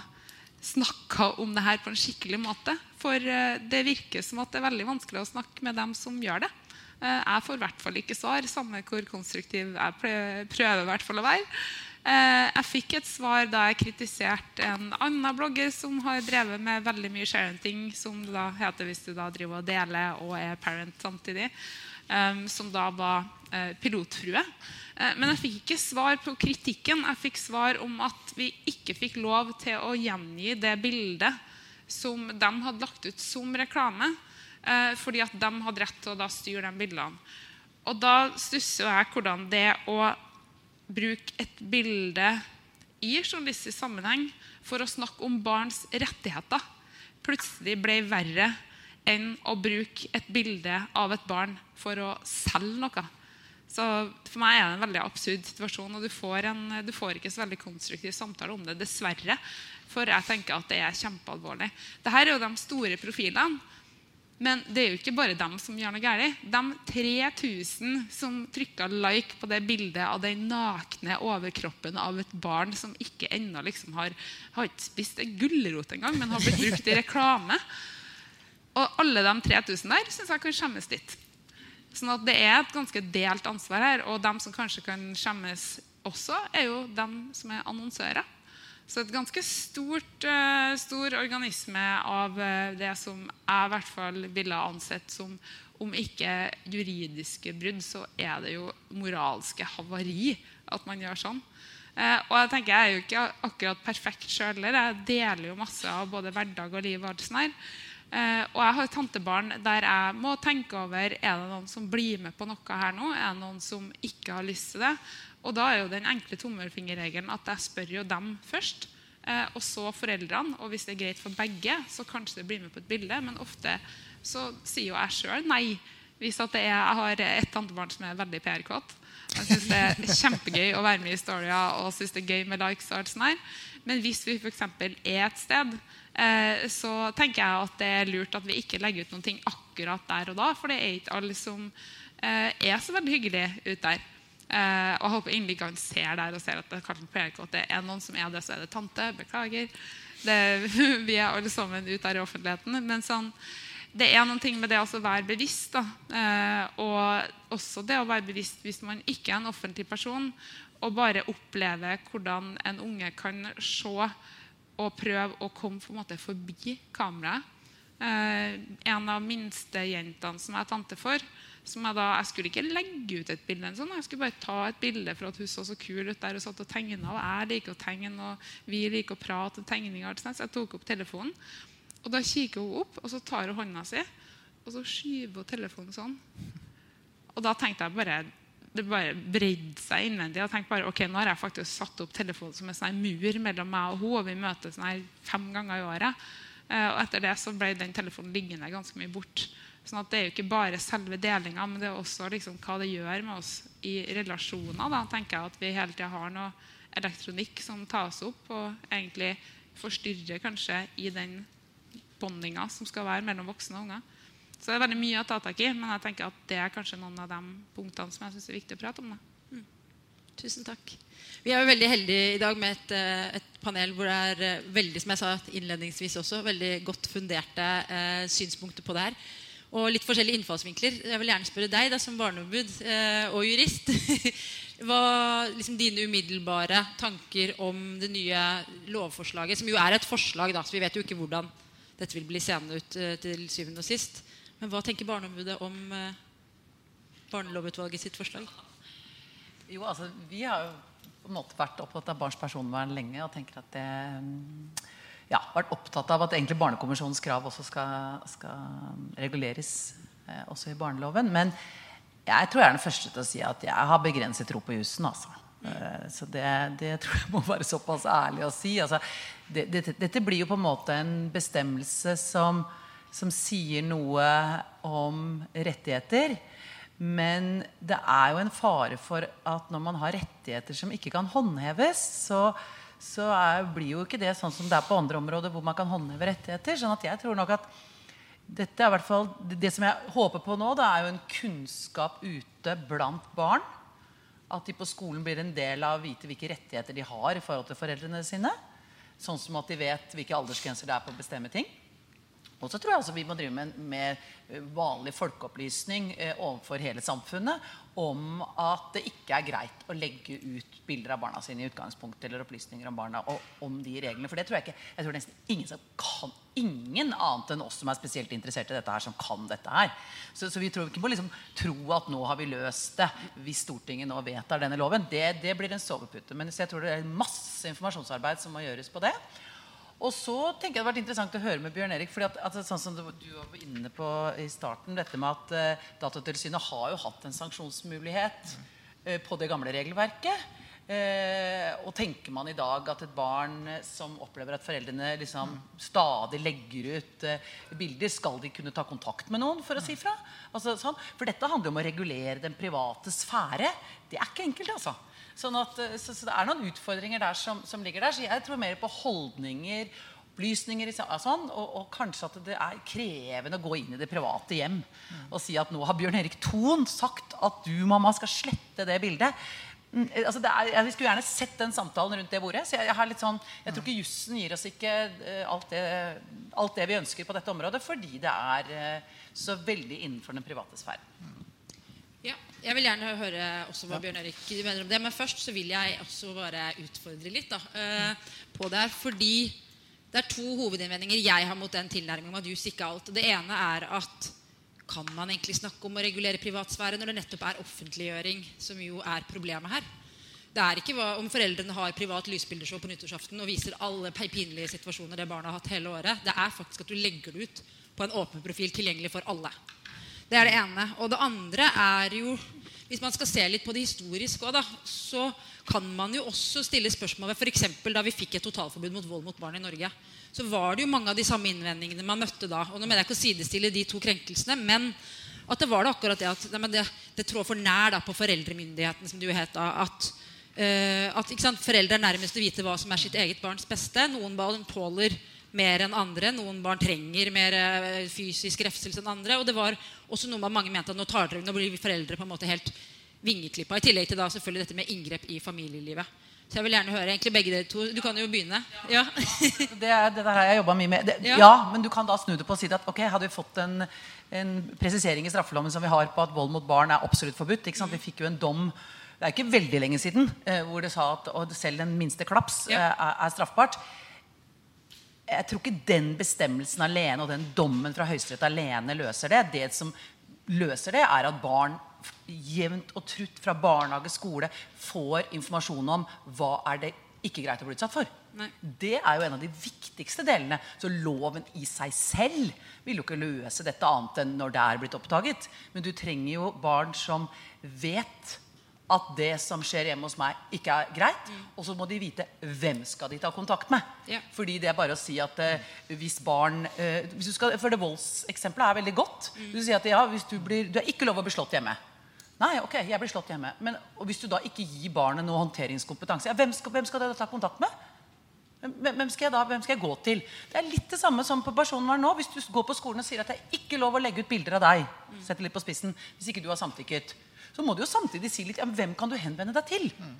snakka om det her på en skikkelig måte. For uh, det virker som at det er veldig vanskelig å snakke med dem som gjør det. Jeg får i hvert fall ikke svar, samme hvor konstruktiv jeg prøver i å være. Eh, jeg fikk et svar da jeg kritiserte en annen blogger som har drevet med veldig mye sharing som det da heter hvis du da driver og deler og er parent samtidig. Um, som da var uh, pilotfrue. Men jeg fikk ikke svar på kritikken. Jeg fikk svar om at vi ikke fikk lov til å gjengi det bildet som de hadde lagt ut som reklame. Fordi at de hadde rett til å da styre de bildene. Og da stusser jeg hvordan det å bruke et bilde i journalistisk sammenheng for å snakke om barns rettigheter plutselig ble verre enn å bruke et bilde av et barn for å selge noe. Så For meg er det en veldig absurd situasjon, og du får, en, du får ikke så veldig konstruktiv samtale om det. Dessverre. For jeg tenker at det er kjempealvorlig. Dette er jo de store profilene. Men det er jo ikke bare dem som gjør noe galt. De 3000 som trykka like på det bildet av den nakne overkroppen av et barn som ikke ennå liksom har, har ikke spist en gulrot engang, men har blitt brukt i reklame. Og alle de 3000 der syns jeg kan skjemmes litt. Sånn at det er et ganske delt ansvar her. Og dem som kanskje kan skjemmes også, er jo dem som er annonsører. Så et ganske stort, uh, stor organisme av uh, det som jeg i hvert fall ville ansett som om ikke juridiske brudd, så er det jo moralske havari at man gjør sånn. Uh, og jeg tenker jeg er jo ikke akkurat perfekt sjøl Jeg deler jo masse av både hverdag og liv. og alt og jeg har tantebarn der jeg må tenke over er det noen som blir med på noe her nå. Er det noen som ikke har lyst til det? Og da er jo den enkle tommelfingerregelen at jeg spør jo dem først. Eh, og så foreldrene. Og hvis det er greit for begge, så kanskje det blir med på et bilde. Men ofte så sier jo jeg sjøl nei. Hvis at er, jeg har et tantebarn som er veldig PR-kåt. Jeg syns det er kjempegøy å være med i Storia og synes det er gøy med likes. og alt sånt her. Men hvis vi f.eks. er et sted, eh, så tenker jeg at det er lurt at vi ikke legger ut noen ting akkurat der og da. For det er ikke alle som eh, er så veldig hyggelige ute der. Uh, og jeg håper egentlig ikke han ser der og ser at det, at det er noen som er det, så er det tante. Beklager. Det, vi er alle sammen ute der i offentligheten. Men sånn, det er noen ting med det å være bevisst. Uh, og også det å være bevisst hvis man ikke er en offentlig person, og bare oppleve hvordan en unge kan se og prøve å komme på en måte forbi kameraet. Uh, en av minstejentene som jeg er tante for, som jeg da, jeg skulle ikke legge ut et bilde. Sånn. Jeg skulle bare ta et bilde for at hun så så kul ut der og satt og tegna. Og jeg liker å tegne, og vi liker å prate om tegninger. Så jeg tok opp telefonen. Og da kikker hun opp, og så tar hun hånda si, og så skyver hun telefonen sånn. Og da tenkte jeg bare det bare bredde seg innvendig. Jeg tenkte bare, ok, Nå har jeg faktisk satt opp telefonen som en sånn mur mellom meg og henne. Og vi møtes sånn fem ganger i året. Eh, og etter det så ble den telefonen liggende ganske mye bort. Sånn at Det er jo ikke bare selve delinga, men det er også liksom hva det gjør med oss i relasjoner. Da tenker jeg at vi hele tida har noe elektronikk som tas opp og egentlig forstyrrer kanskje i den bondinga som skal være mellom voksne og unger. Så det er veldig mye å ta tak i, men jeg tenker at det er kanskje noen av de punktene som jeg synes er viktig å prate om. Da. Mm. Tusen takk. Vi er jo veldig heldige i dag med et, eh, et, panel hvor det er eh, veldig som jeg sa innledningsvis også, veldig godt funderte eh, synspunkter på det her og litt forskjellige innfallsvinkler. Jeg vil gjerne spørre deg da, som barneombud eh, og jurist. hva liksom dine umiddelbare tanker om det nye lovforslaget, som jo er et forslag, da, så vi vet jo ikke hvordan dette vil bli seende ut eh, til syvende og sist. Men hva tenker Barneombudet om eh, Barnelovutvalget sitt forslag? Jo, altså, Vi har jo på en måte vært opptatt av barns personvern lenge og tenker at det ja, vært opptatt av at egentlig Barnekonvensjonens krav også skal, skal reguleres eh, også i barneloven. Men jeg tror jeg er den første til å si at jeg har begrenset tro på jussen. Altså. Eh, så det, det, tror jeg må være såpass ærlig å si. Altså, det, det, dette blir jo på en måte en bestemmelse som, som sier noe om rettigheter. Men det er jo en fare for at når man har rettigheter som ikke kan håndheves, så, så er, blir jo ikke det sånn som det er på andre områder hvor man kan håndheve rettigheter. sånn at jeg tror nok at dette er i hvert fall, Det som jeg håper på nå, det er jo en kunnskap ute blant barn. At de på skolen blir en del av å vite hvilke rettigheter de har i forhold til foreldrene sine. Sånn som at de vet hvilke aldersgrenser det er på å bestemme ting. Og så tror jeg altså vi må drive med, med eh, vanlig folkeopplysning eh, overfor hele samfunnet om at det ikke er greit å legge ut bilder av barna sine i utgangspunktet, eller opplysninger om barna og om de reglene. For det tror jeg ikke jeg tror nesten ingen som kan ingen annet enn oss som er spesielt interessert i dette her, som kan dette her. Så, så vi tror ikke på liksom, tro at nå har vi løst det hvis Stortinget nå vedtar denne loven. Det, det blir en sovepute. Men jeg tror det er masse informasjonsarbeid som må gjøres på det. Og så tenker jeg det har vært interessant å høre med Bjørn Erik. fordi at, at sånn som du, var inne på i starten, dette med at uh, Datatilsynet har jo hatt en sanksjonsmulighet uh, på det gamle regelverket. Uh, og tenker man i dag at et barn som opplever at foreldrene liksom stadig legger ut bilder, skal de kunne ta kontakt med noen for å si fra? Altså, sånn. For dette handler jo om å regulere den private sfære. Det er ikke enkelt. altså. Sånn at, eh, så, så, det er noen utfordringer der som, som, ligger der. Så jeg tror mer på holdninger, opplysninger sånn, og, og, kanskje at det er krevende å gå inn i det private hjem og si at nå har Bjørn Erik Thon sagt at du, mamma, skal slette det bildet. Mm, eh, altså er, jeg skulle gjerne sett den samtalen rundt det bordet. så Jeg, jeg, sånn, jeg tror ikke jussen gir oss ikke uh, alt, det, alt, det, vi ønsker på dette området, fordi det er uh, så veldig innenfor den private sfæren. Jeg vil gjerne høre også hva Bjørn Erik mener om det. Men først så vil jeg også bare utfordre litt da, uh, på det her. Fordi det er to hovedinnvendinger jeg har mot den tilnærmingen om at jus ikke er alt. Det ene er at kan man egentlig snakke om å regulere privatsfære når det nettopp er offentliggjøring som jo er problemet her? Det er ikke hva, om foreldrene har privat lysbildeshow på nyttårsaften og viser alle pinlige situasjoner det barna har hatt hele året. Det er faktisk at du legger det ut på en åpen profil tilgjengelig for alle. Det er det ene. Og det andre er jo Hvis man skal se litt på det historiske òg, så kan man jo også stille spørsmål ved f.eks. da vi fikk et totalforbud mot vold mot barn i Norge. Så var det jo mange av de samme innvendingene man møtte da. Og nå mener jeg ikke å sidestille de to krenkelsene, men at det var det akkurat det at nei, det, det, trår for nær da, på foreldremyndigheten, som det jo het da. At, uh, at sant, foreldre er nærmest å vite hva som er sitt eget barns beste. Noen barn tåler mer enn andre. Noen barn trenger mer eh, fysisk refselse enn andre. Og det var også noe man mange mente at nå, tar dere, nå blir foreldre på en måte helt vingeklippa. I tillegg til da selvfølgelig dette med inngrep i familielivet. Så jeg vil gjerne høre egentlig begge dere to. Du kan jo begynne. Ja. det, er, det, der har jeg jobba mye med. Det, ja. ja. men du kan da snu det på og si at ok, hadde vi fått en, en presisering i straffeloven som vi har på at vold mot barn er absolutt forbudt. ikke sant? Vi fikk jo en dom det er ikke veldig lenge siden eh, hvor det sa at selv den minste klaps ja. eh, er, er straffbart jeg tror ikke den bestemmelsen alene og den dommen fra Høyesterett alene løser det. Det som løser det, er at barn jevnt og trutt fra barnehage, skole får informasjon om hva er det ikke greit å bli utsatt for. Nei. Det er jo en av de viktigste delene. Så loven i seg selv vil jo ikke løse dette annet enn når det er blitt oppdaget. Men du trenger jo barn som vet at det som skjer hjemme hos meg, ikke er greit. Mm. Og så må de vite hvem skal de ta kontakt med. Ja. Fordi det er bare å si at uh, hvis barn uh, hvis skal, For det voldseksempelet er veldig godt. Mm. Du sier at ja, hvis du, blir, du er ikke lov å bli slått hjemme. Nei, ok, jeg blir slått hjemme. Men hvis du da ikke gir barnet noe håndteringskompetanse, ja, hvem, skal, hvem skal dere ta kontakt med? Hvem skal, jeg da, hvem skal, jeg gå til? Det er litt det samme som på personvern nå. Hvis du går på skolen og sier at det er ikke lov å legge ut bilder av deg, mm. setter litt på spissen, hvis ikke du har samtykket, så må du jo samtidig si litt ja, hvem kan du henvende deg til. Mm.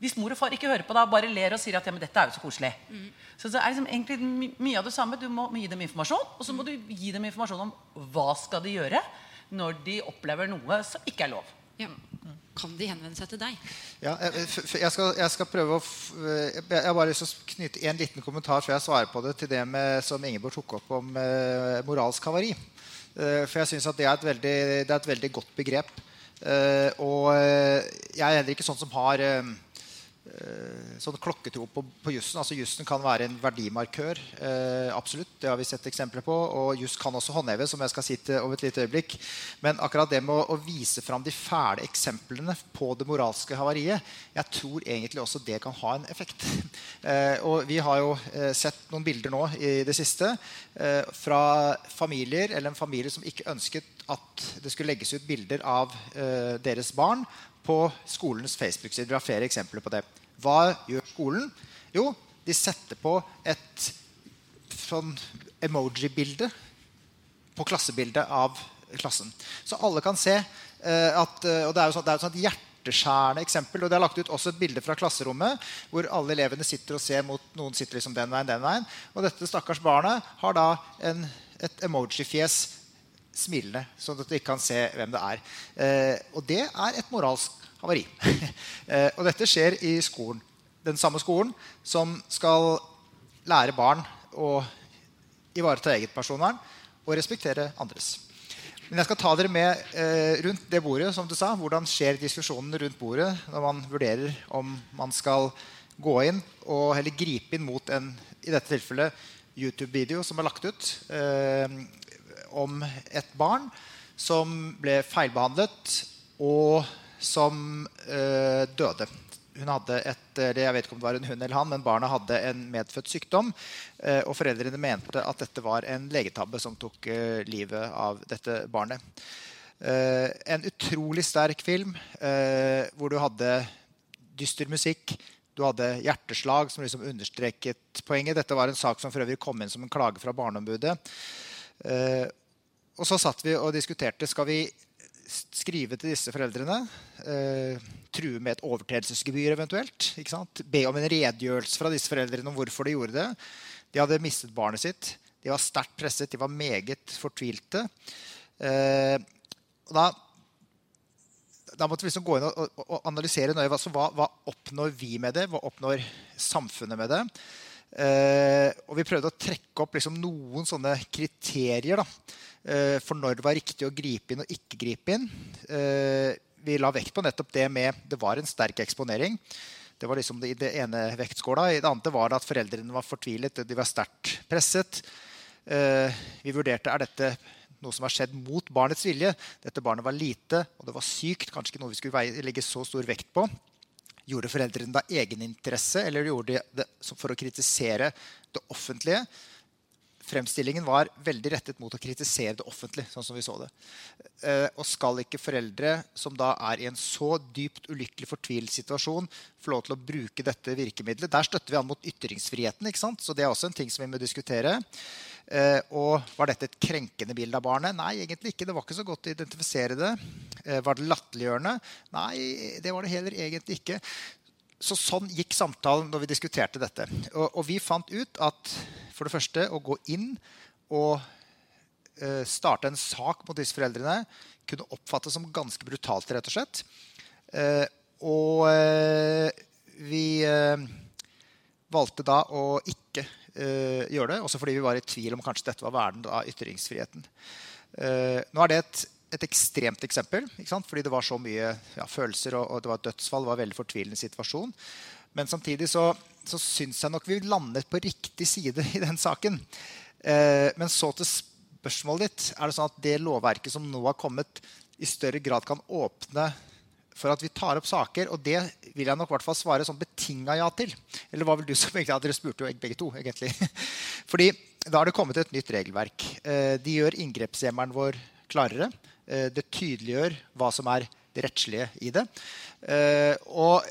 Hvis mor og far ikke hører på deg, bare ler og sier at ja, men dette er jo så koselig. Mm. Så det er liksom egentlig mye av det samme. Du må gi dem informasjon, og så må du gi dem informasjon om hva skal de gjøre når de opplever noe som ikke er lov. Ja. kan de henvende seg til deg? Ja, jeg, jeg, skal, jeg, skal, prøve å Jeg har bare lyst til å knytte en liten kommentar før jeg svarer på det, til det med, som Ingeborg tok opp om eh, moralsk havari. Eh, for jeg syns at det er, veldig, det er, et veldig, godt begrep. Eh, og eh, jeg er heller ikke sånn som har eh, sånn klokketro på, på jussen. Altså Jussen kan være en verdimarkør. Eh, absolutt, Det har vi sett eksempler på. Og juss kan også håndheves, som jeg skal si til om et lite øyeblikk. Men akkurat det med å, å vise fram de fæle eksemplene på det moralske havariet, jeg tror egentlig også det kan ha en effekt. Eh, og vi har jo eh, sett noen bilder nå i det siste fra familier, eller en familie som ikke ønsket at det skulle legges ut bilder av eh, deres barn på skolens Facebook-sider. Vi har flere eksempler på det. Hva gjør skolen? Jo, de setter på et sånn emoji-bilde på klassebildet av klassen. Så alle kan se eh, at uh, Og det er jo sånn, det er jo sånn et hjerteskjærende eksempel. Og det er lagt ut også et bilde fra klasserommet hvor alle elevene sitter og ser mot noen sitter liksom den veien, den veien. Og dette stakkars barnet har da en, et emoji-fjes smilende, sånn at du ikke kan se hvem det er. Eh, og det er et moralsk havari. Eh, og dette skjer i skolen. Den samme skolen som skal lære barn å ivareta eget personvern og respektere andres. Men jeg skal ta dere med eh, rundt det bordet. som du sa. Hvordan skjer diskusjonen rundt bordet når man vurderer om man skal gå inn og heller gripe inn mot en i dette tilfellet YouTube-video som er lagt ut eh, om et barn som ble feilbehandlet og som eh, døde. Hun hadde et, jeg vet ikke om det var en hund eller han, men Barna hadde en medfødt sykdom. Eh, og foreldrene mente at dette var en legetabbe som tok eh, livet av dette barnet. en utrolig sterk film hvor du hadde dyster musikk. Du hadde hjerteslag som liksom understreket poenget. Dette var en sak som for øvrig kom inn som en klage fra Barneombudet. Og så satt vi og diskuterte skal vi skrive til disse foreldrene. Eh, true med et overtredelsesgebyr eventuelt. Be om en redegjørelse fra disse foreldrene om hvorfor de gjorde det. De hadde mistet barnet sitt. De var sterkt presset. De var meget fortvilte. Eh, da, da måtte vi liksom gå inn og, og, og analysere nøye altså, hva, hva, oppnår vi med det. Hva oppnår samfunnet med det? Eh, og vi prøvde å trekke opp liksom, noen sånne kriterier. da Eh, for når det var riktig å gripe inn og ikke gripe inn. Eh, vi la vekt på nettopp det med Det var en sterk eksponering. Det var liksom det, det ene vektskåla. I det andre var det at foreldrene var fortvilet. De var sterkt presset. Vi vurderte er dette noe som har skjedd mot barnets vilje. Dette barnet var lite, og det var sykt. Kanskje ikke noe vi skulle legge så stor vekt på. Gjorde foreldrene da egeninteresse, eller gjorde de det for å kritisere det offentlige? fremstillingen var veldig rettet mot å kritisere det offentlige. sånn som vi så det. Eh, og skal ikke foreldre som da er i en så dypt ulykkelig fortvilt situasjon, få lov til å bruke dette virkemidlet? Der støtter vi an mot ytringsfriheten. ikke sant? Så det er også en ting som vi må diskutere. Eh, og Var dette et krenkende bilde av barnet? Nei, egentlig ikke. Det var ikke så godt å identifisere det. Eh, var det latterliggjørende? Nei, det var det heller egentlig ikke. Så Sånn gikk samtalen når vi diskuterte dette. Og, og vi fant ut at for det første å gå inn og uh, starte en sak mot disse foreldrene kunne oppfattes som ganske brutalt, rett og slett. Uh, og uh, vi valgte da å ikke gjøre det, også fordi vi var i tvil om kanskje dette var verden av ytringsfriheten. nå er det et et ekstremt eksempel. Fordi det var så mye ja, følelser, og, og, det var et dødsfall. Det var en veldig fortvilende situasjon. Men samtidig så, så syns jeg nok vi landet på riktig side i den saken. Uh, men så til spørsmålet ditt. Er det sånn at det lovverket som nå har kommet, i større grad kan åpne for at vi tar opp saker? Og det vil jeg nok hvert fall svare sånn betinga ja til. Eller hva vil du som egentlig? Dere spurte jo begge to, egentlig. Fordi da har det kommet et nytt regelverk. Eh, de gjør inngrepshjemmelen vår klarere. Eh, det tydeliggjør hva som er det rettslige i det. Eh, og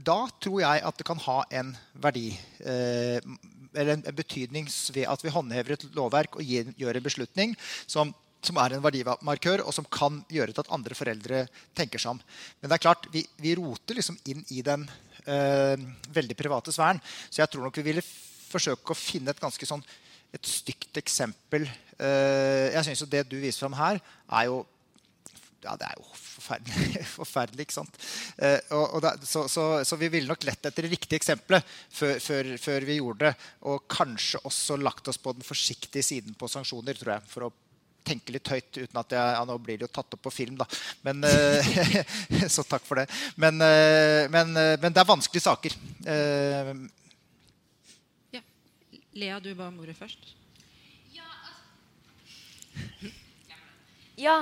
da tror jeg at det kan ha en verdi eller en betydning ved at vi håndhever et lovverk og gjør en beslutning som, som, er en verdimarkør, og som kan gjøre til at andre foreldre tenker seg om. Men det er klart, vi, vi roter liksom inn i den eh, veldig private sfæren. Så jeg tror nok vi ville forsøke å finne et ganske sånn et stygt eksempel. Eh, jeg syns det du viser fram her, er jo ja, det er jo forferdelig. forferdelig ikke sant? Eh, og, og da, så, så, så, vi ville nok lett etter det riktige eksempelet før, før, før, vi gjorde det. Og kanskje også lagt oss på den forsiktige siden på sanksjoner, tror jeg. For å tenke litt høyt uten at jeg, ja, Nå blir det jo tatt opp på film, da. Men, eh, så takk for det. Men, eh, men, eh, men, det er vanskelige saker. Eh, ja. Lea, du ba om ordet først. Ja, altså. ja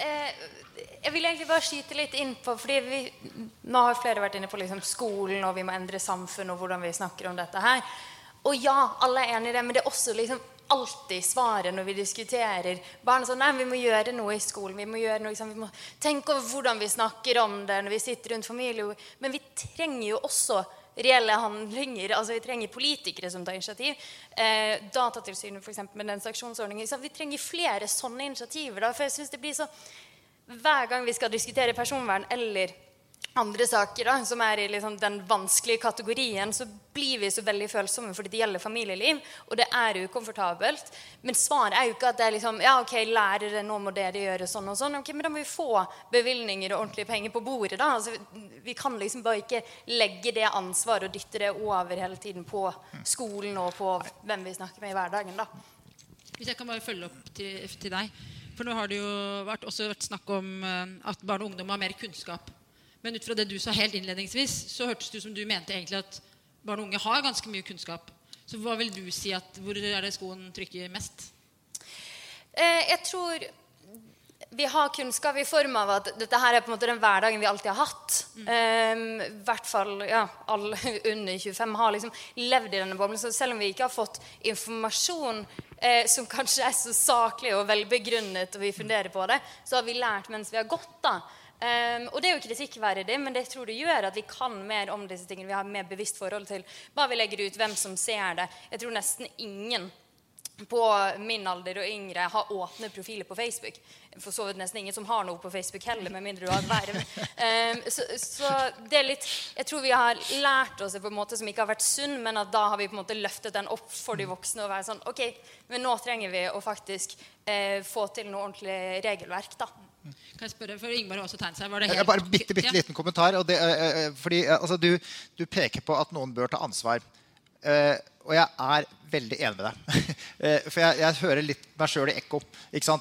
eh, jeg vil egentlig bare skyte litt inn på fordi vi, Nå har flere vært inne på liksom skolen, og vi må endre samfunnet, og hvordan vi snakker om dette her. Og ja, alle er enig i det, men det er også liksom alltid svaret når vi diskuterer barn. Sånn, nei, vi må gjøre noe i skolen. Vi må, gjøre noe, liksom, vi må tenke over hvordan vi snakker om det når vi sitter rundt familie. Men vi trenger jo også reelle handlinger. altså Vi trenger politikere som tar initiativ. Eh, Datatilsynet eksempel, med den sanksjonsordningen. Vi trenger flere sånne initiativer. Da, for jeg synes det blir så hver gang vi skal diskutere personvern eller andre saker da, som er i liksom den vanskelige kategorien, så blir vi så veldig følsomme fordi det gjelder familieliv, og det er ukomfortabelt. Men svaret er jo ikke at det er liksom, ja, ok, lærere, nå må dere gjøre sånn og sånn. ok, Men da må vi få bevilgninger og ordentlige penger på bordet. da, altså, Vi kan liksom bare ikke legge det ansvaret og dytte det over hele tiden på skolen og på hvem vi snakker med i hverdagen. da. Hvis jeg kan bare følge opp til, til deg. For nå har det jo vært, også vært snakk om eh, at barn og ungdom har mer kunnskap. Men ut fra det du sa helt innledningsvis, så hørtes det ut som du mente egentlig at barn og unge har ganske mye kunnskap. Så hva vil du si at Hvor er det skoen trykker mest? Eh, jeg tror vi har kunnskap i form av at dette her er på en måte den hverdagen vi alltid har hatt. Mm. Um, hvert fall ja, alle under 25 har liksom levd i denne boblen. Så selv om vi ikke har fått informasjon eh, som kanskje er så saklig og velbegrunnet, og vi funderer på det, så har vi lært mens vi har gått. da. Um, og det er jo kritikkverdig, men det tror det gjør at vi kan mer om disse tingene. Vi har mer bevisst forhold til hva vi legger ut, hvem som ser det. Jeg tror nesten ingen på min alder og yngre har åpne profiler på Facebook. For så vidt nesten ingen som har noe på Facebook heller, med mindre du har verv. Um, så, så, det er litt Jeg tror vi har lært oss det på en måte som ikke har vært sunn, men at da har vi på en måte løftet den opp for de voksne og være sånn OK, men nå trenger vi å faktisk uh, få til noe ordentlig regelverk, da. Kan jeg spørre, for Ingmar har også tegnet seg. Var det helt... Bare bare bitte, bitte liten kommentar. Det, uh, fordi, uh, altså, du, du, peker på at noen bør ta ansvar. Og jeg er veldig enig med deg. Eh, for jeg, jeg, hører litt meg sjøl i ekko.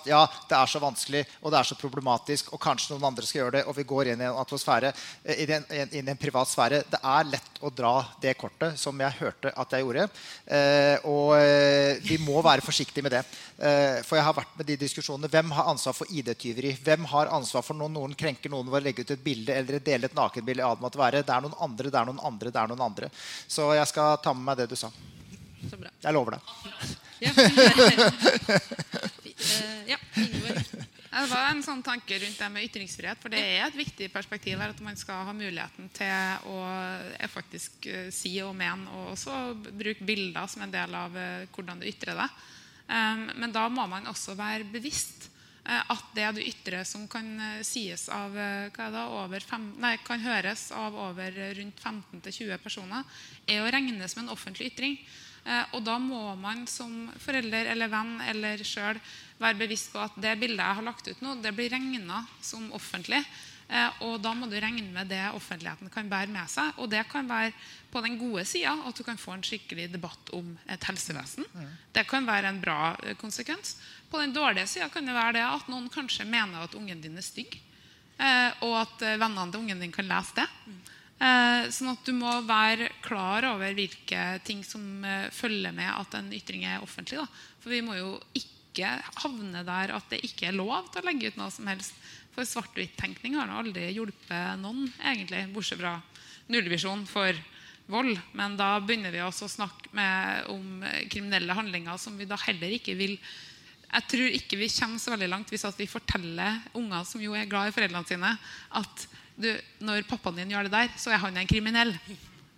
Ja, det er så vanskelig, og det er så problematisk, og kanskje noen andre skal gjøre det, og vi går inn i en atmosfære, eh, inn i en, inn i en privat sfære. Det er lett å dra det kortet, som jeg hørte at jeg gjorde. Eh, og vi må være forsiktige med det. For jeg har vært med de diskusjonene. Hvem har ansvar for ID-tyveri? Hvem har ansvar for når noen krenker noen ved å legge ut et bilde eller dele et nakenbilde? Det er noen andre, det er noen andre, det er noen andre. Så jeg skal ta med meg det du sa. Så bra. Jeg lover det. Ja. Eh, ja, det var en sånn tanke rundt det med ytringsfrihet. For det er et viktig perspektiv her at man skal ha muligheten til å eh, faktisk eh, si og mene, og også bruke bilder som en del av hvordan du ytrer deg. Men da må man også være bevisst at det du ytrer som kan sies av fem, nei, kan høres av over rundt 15-20 personer, er å regne som en offentlig ytring. Eh, og da må man som forelder eller venn eller sjøl være bevisst på at det bildet jeg har lagt ut nå, det blir regna som offentlig. Eh, og da må du regne med det offentligheten kan bære med seg. Og det kan være på den gode sida at du kan få en skikkelig debatt om et helsevesen. Det kan være en bra eh, konsekvens. På den dårlige sida kan det være det at noen kanskje mener at ungen din er stygg. Og at vennene til ungen din kan lese det. Eh, sånn at du må være klar over hvilke ting som eh, følger med at en ytring er offentlig. Da. For vi må jo ikke havne der at det ikke er lov til å legge ut noe som helst. For svart-hvitt-tenkning har aldri hjulpet noen, egentlig, bortsett fra nullvisjon for vold. Men da begynner vi også å snakke med, om kriminelle handlinger som vi da heller ikke vil jeg tror ikke vi kommer så veldig langt hvis vi forteller unger som jo er glad i foreldrene sine, at du, når pappaen din gjør det der, så er han en kriminell.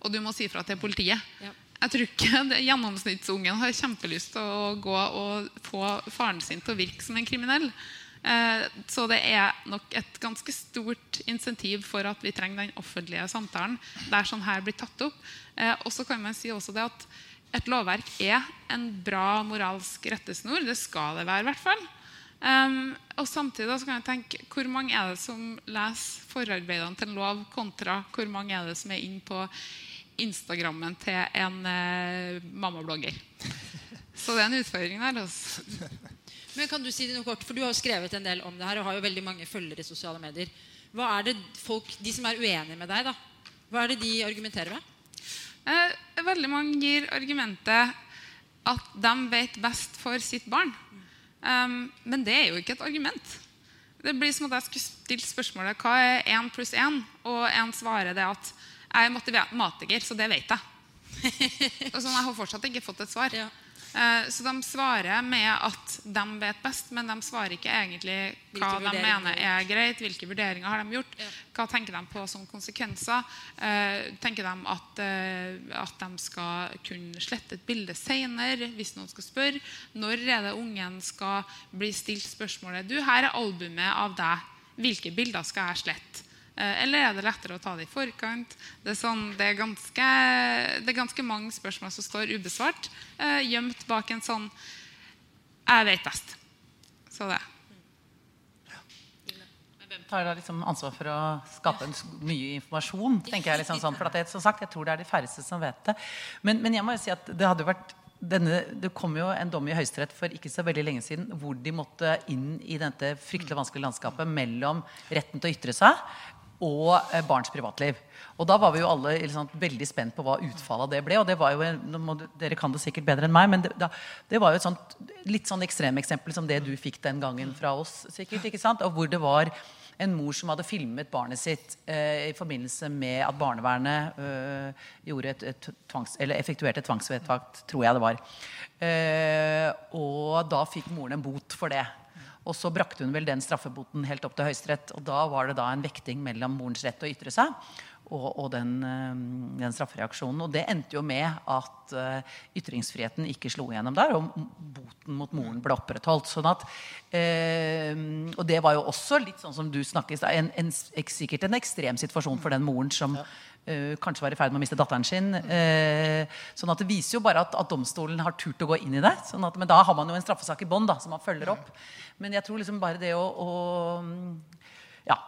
Og du må si fra til politiet. Ja. Jeg tror ikke det, Gjennomsnittsungen har kjempelyst til å gå og få faren sin til å virke som en kriminell. Eh, så det er nok et ganske stort insentiv for at vi trenger den offentlige samtalen der sånn her blir tatt opp. Eh, og så kan man si også det at et lovverk er en bra moralsk rettesnor. Det skal det være, i hvert fall. Um, og samtidig kan jeg tenke hvor mange er det som leser forarbeidene til en lov, kontra hvor mange er det som er inne på Instagrammen til en eh, mammablogger. Så det er en utfordring der. Altså. Men kan du si det noe kort, for du har jo skrevet en del om det her og har jo veldig mange følgere i sosiale medier. Hva er det folk, De som er uenige med deg, da, hva er det de argumenterer med? Eh, veldig mange gir argumentet at de vet best for sitt barn. Um, men det er jo ikke et argument. Det blir som at jeg skulle stilt spørsmålet hva er 1 pluss 1, og en svarer det at jeg er matematiker, så det vet jeg. og sånn, Jeg har fortsatt ikke fått et svar. Ja. Eh, så de svarer med at de vet best, men de svarer ikke egentlig hva de mener er greit. Hvilke vurderinger har de gjort? Hva tenker de på som konsekvenser? Eh, tenker de at, eh, at de skal kunne slette et bilde senere hvis noen skal spørre? Når er det ungen skal bli stilt spørsmålet Du, her er albumet av deg. Hvilke bilder skal jeg slette? Eh, Eller er det lettere å ta det i forkant? Det er, sånn, det er, ganske, det er ganske mange spørsmål som står ubesvart, eh, gjemt bak en sånn 'Jeg vet best'. Så det. Hvem tar da liksom ansvar for å skape mye informasjon? tenker jeg liksom sånn, for det, som sagt, jeg tror det er de færreste som vet det. Men, men jeg må jo si at det hadde vært denne, det kom jo en dom i Høyesterett for ikke så veldig lenge siden hvor de måtte inn i dette fryktelig vanskelige landskapet mellom retten til å ytre seg og eh, barns privatliv. Og da var vi jo alle liksom, veldig spent på hva utfallet av det ble. Og det var jo, en- dere kan det sikkert bedre enn meg, men det, da, det var jo et sånt, litt sånn ekstremeksempel som det du fikk den gangen fra oss. sikkert, ikke sant? Og hvor det var en mor som hadde filmet barnet sitt eh, i forbindelse med at barnevernet eh, et, et tvangs, effektuerte et tvangsvedtak, tror jeg det var. Eh, og da fikk moren en bot for det. Og så brakte hun vel den straffeboten helt opp til Høyesterett. Og da var det da en vekting mellom morens rett til å ytre seg og, og den, eh, den straffereaksjonen. Og det endte jo med at eh, ytringsfriheten ikke slo igjennom der, og boten mot moren ble opprettholdt. Sånn at, eh, og det var jo også litt sånn som du snakket i stad, sikkert en ekstrem situasjon for den moren som eh, kanskje var i ferd med å miste datteren sin. Eh, sånn at Det viser jo bare at, at domstolen har turt å gå inn i det. Sånn at, men da har man jo en straffesak i bånn som man følger opp. Men jeg tror liksom bare det å, å ja,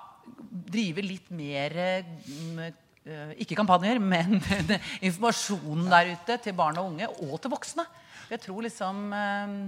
drive litt mer mm, eh, Ikke kampanjer, men informasjonen der ute til barn og unge, og til voksne. Jeg tror liksom eh,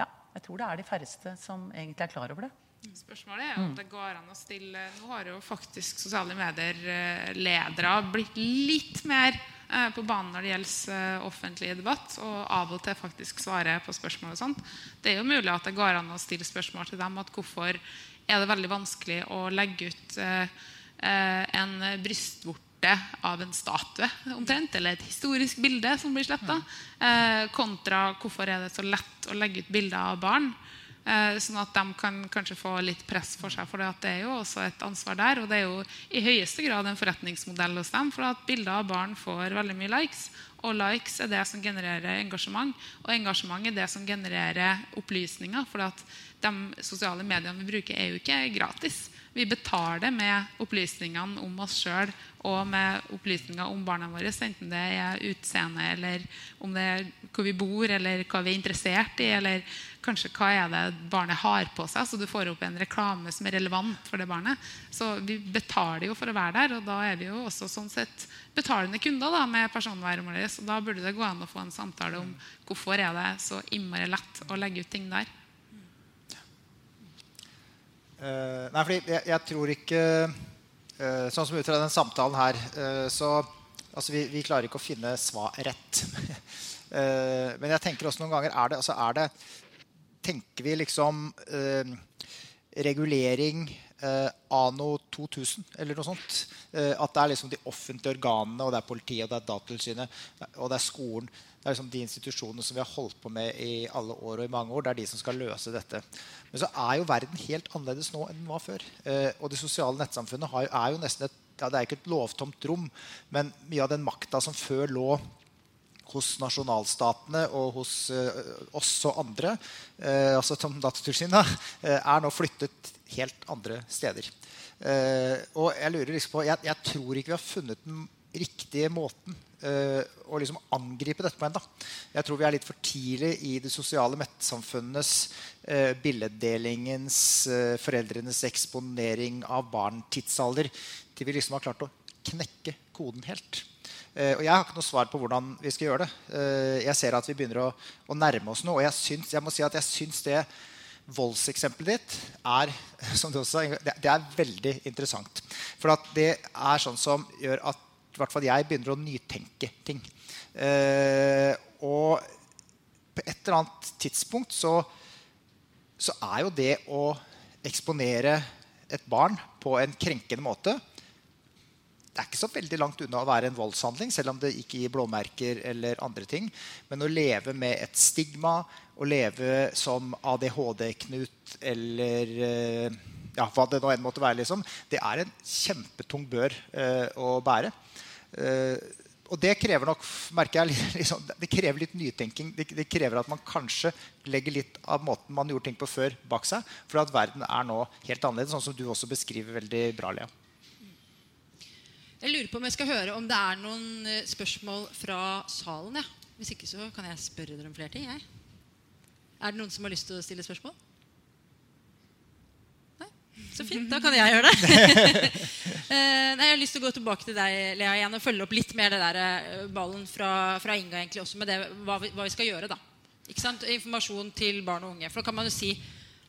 Ja, jeg tror det er de færreste som egentlig er klar over det. Spørsmålet er om det går an å stille Nå har jo faktisk sosiale medier-ledere blitt litt mer eh, på banen når det gjelder eh, offentlig debatt, og av og til faktisk svare på spørsmål og sånt. Det er jo mulig at det går an å stille spørsmål til dem at hvorfor er det veldig vanskelig å legge ut eh, eh, en brystvorte av en statue omtrent, eller et historisk bilde som blir sletta, eh, kontra hvorfor er det så lett å legge ut bilder av barn. Eh, sånn at de kan kanskje få litt press for seg. For det, det er jo også et ansvar der. Og det er jo i høyeste grad en forretningsmodell hos dem. For at bilder av barn får veldig mye likes. Og likes er det som genererer engasjement. Og engasjement er det som genererer opplysninger. For at de sosiale mediene vi bruker, er jo ikke gratis. Vi betaler med opplysningene om oss sjøl og med opplysninger om barna våre, enten det er utseende, eller om det er hvor vi bor, eller hva vi er interessert i, eller kanskje hva er det barnet har på seg. Så du får opp en reklame som er relevant for det barnet. Så vi betaler jo for å være der, og da er vi jo også sånn sett betalende kunder da, med personvernet. Så da burde det gå an å få en samtale om hvorfor er det så innmari lett å legge ut ting der. Uh, nei, fordi jeg, jeg tror ikke uh, Sånn som ut fra den samtalen her, uh, så altså vi, vi klarer ikke å finne svar rett. Men jeg tenker også noen ganger er det, altså er det Tenker vi liksom eh, regulering eh, anno 2000 eller noe sånt? Eh, at det er liksom de offentlige organene, og det er politiet, og det er Datatilsynet, og det er skolen. Det er liksom de institusjonene som vi har holdt på med i alle år og i mange år. Det er de som skal løse dette. Men så er jo verden helt annerledes nå enn den var før. Eh, og det sosiale nettsamfunnet har, er jo nesten et ja, Det er ikke et lovtomt rom, men mye av den makta som før lå hos nasjonalstatene og hos eh, oss og andre, eh, altså som Datatilsynet, eh, er nå flyttet helt andre steder. Og jeg lurer liksom på jeg, jeg tror ikke vi har funnet den riktige måten uh, å liksom angripe dette på ennå. Jeg tror vi er litt for tidlig i det sosiale mettsamfunnenes, uh, billeddelingens, uh, foreldrenes eksponering av barn tidsalder, til vi liksom har klart å knekke koden helt. Uh, og Jeg har ikke noe svar på hvordan vi skal gjøre det. Uh, jeg ser at vi begynner å, å nærme oss noe. Og jeg, syns, jeg må si at jeg syns det voldseksempelet ditt er, også, det, er veldig interessant. For det er sånn som gjør at i hvert fall jeg begynner å nytenke ting. Uh, og på et eller annet tidspunkt så, så er jo det å eksponere et barn på en krenkende måte det er ikke så veldig langt unna å være en voldshandling, selv om det ikke gir blåmerker eller andre ting. Men å leve med et stigma, å leve som ADHD-Knut eller eh, ja, hva det nå enn måtte være, liksom, det er en kjempetung bør uh, å bære. Uh, og det krever nok merker jeg, liksom, det krever litt nytenking. Det, det, krever at man kanskje legger litt av måten man gjorde ting på før, bak seg. For at verden er nå helt annerledes, sånn som du også beskriver veldig bra, Lea. Jeg lurer på om jeg skal høre om det er noen eh, spørsmål fra salen. Ja. Hvis ikke så kan jeg spørre dere om flere ting. Jeg. Er det noen som har lyst til å stille spørsmål? Nei? Så fint. Da kan jeg gjøre det. Eh, nei, jeg har lyst til å gå tilbake til deg Lea, igjen og følge opp litt mer det der eh, ballen fra, fra Inga egentlig også med det, hva, vi, hva vi skal gjøre. da. Ikke sant? Informasjon til barn og unge. For da kan man jo si